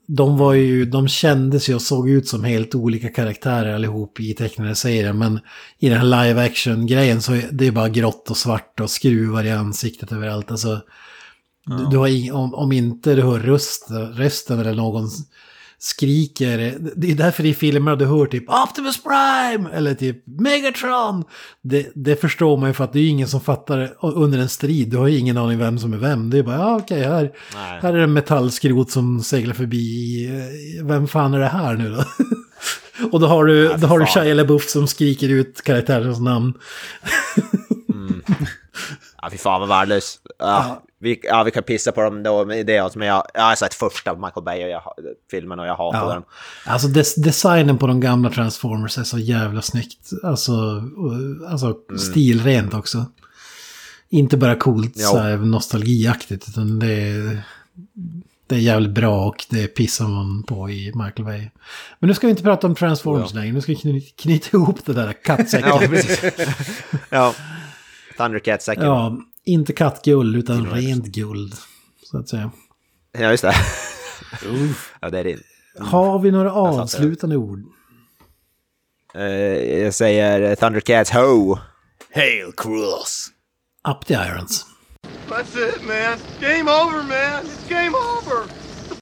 De var ju, de kändes ju och såg ut som helt olika karaktärer allihop i tecknade serien. Men i den här live action-grejen så är det bara grått och svart och skruvar i ansiktet överallt. Alltså, du, du har om, om inte du hör röst, rösten eller någon skriker. Det är därför i filmer du hör typ Optimus Prime eller typ Megatron. Det, det förstår man ju för att det är ingen som fattar under en strid. Du har ju ingen aning vem som är vem. Det är bara, ja okej, här, Nej. här är det en metallskrot som seglar förbi. Vem fan är det här nu då? Och då har du, för då har du. Shia LaBeouf som skriker ut karaktärens namn. Ja, fy fan vad värdelös. Ja, vi, ja, vi kan pissa på dem då med det, alltså, men jag, jag har sett första Michael Bay och jag, filmen och jag hatar den. Alltså des designen på de gamla Transformers är så jävla snyggt. Alltså, och- alltså stilrent också. Inte bara coolt Ja. så här, nostalgiaktigt utan det är, det är jävligt bra och det pissar man på i Michael Bay. Men nu ska vi inte prata om Transformers längre, nu ska vi kny knyta ihop det där kattsäcken. Ja, ja, precis. ja. Thundercat-säcken. Ja. Inte kattguld utan rent guld. Så att säga. just det. ja, det är det. Har vi några avslutande ord? Eh, jag säger Thundercats Ho! Hail Cross! Up the irons. That's it, man. Game over, man. It's game over.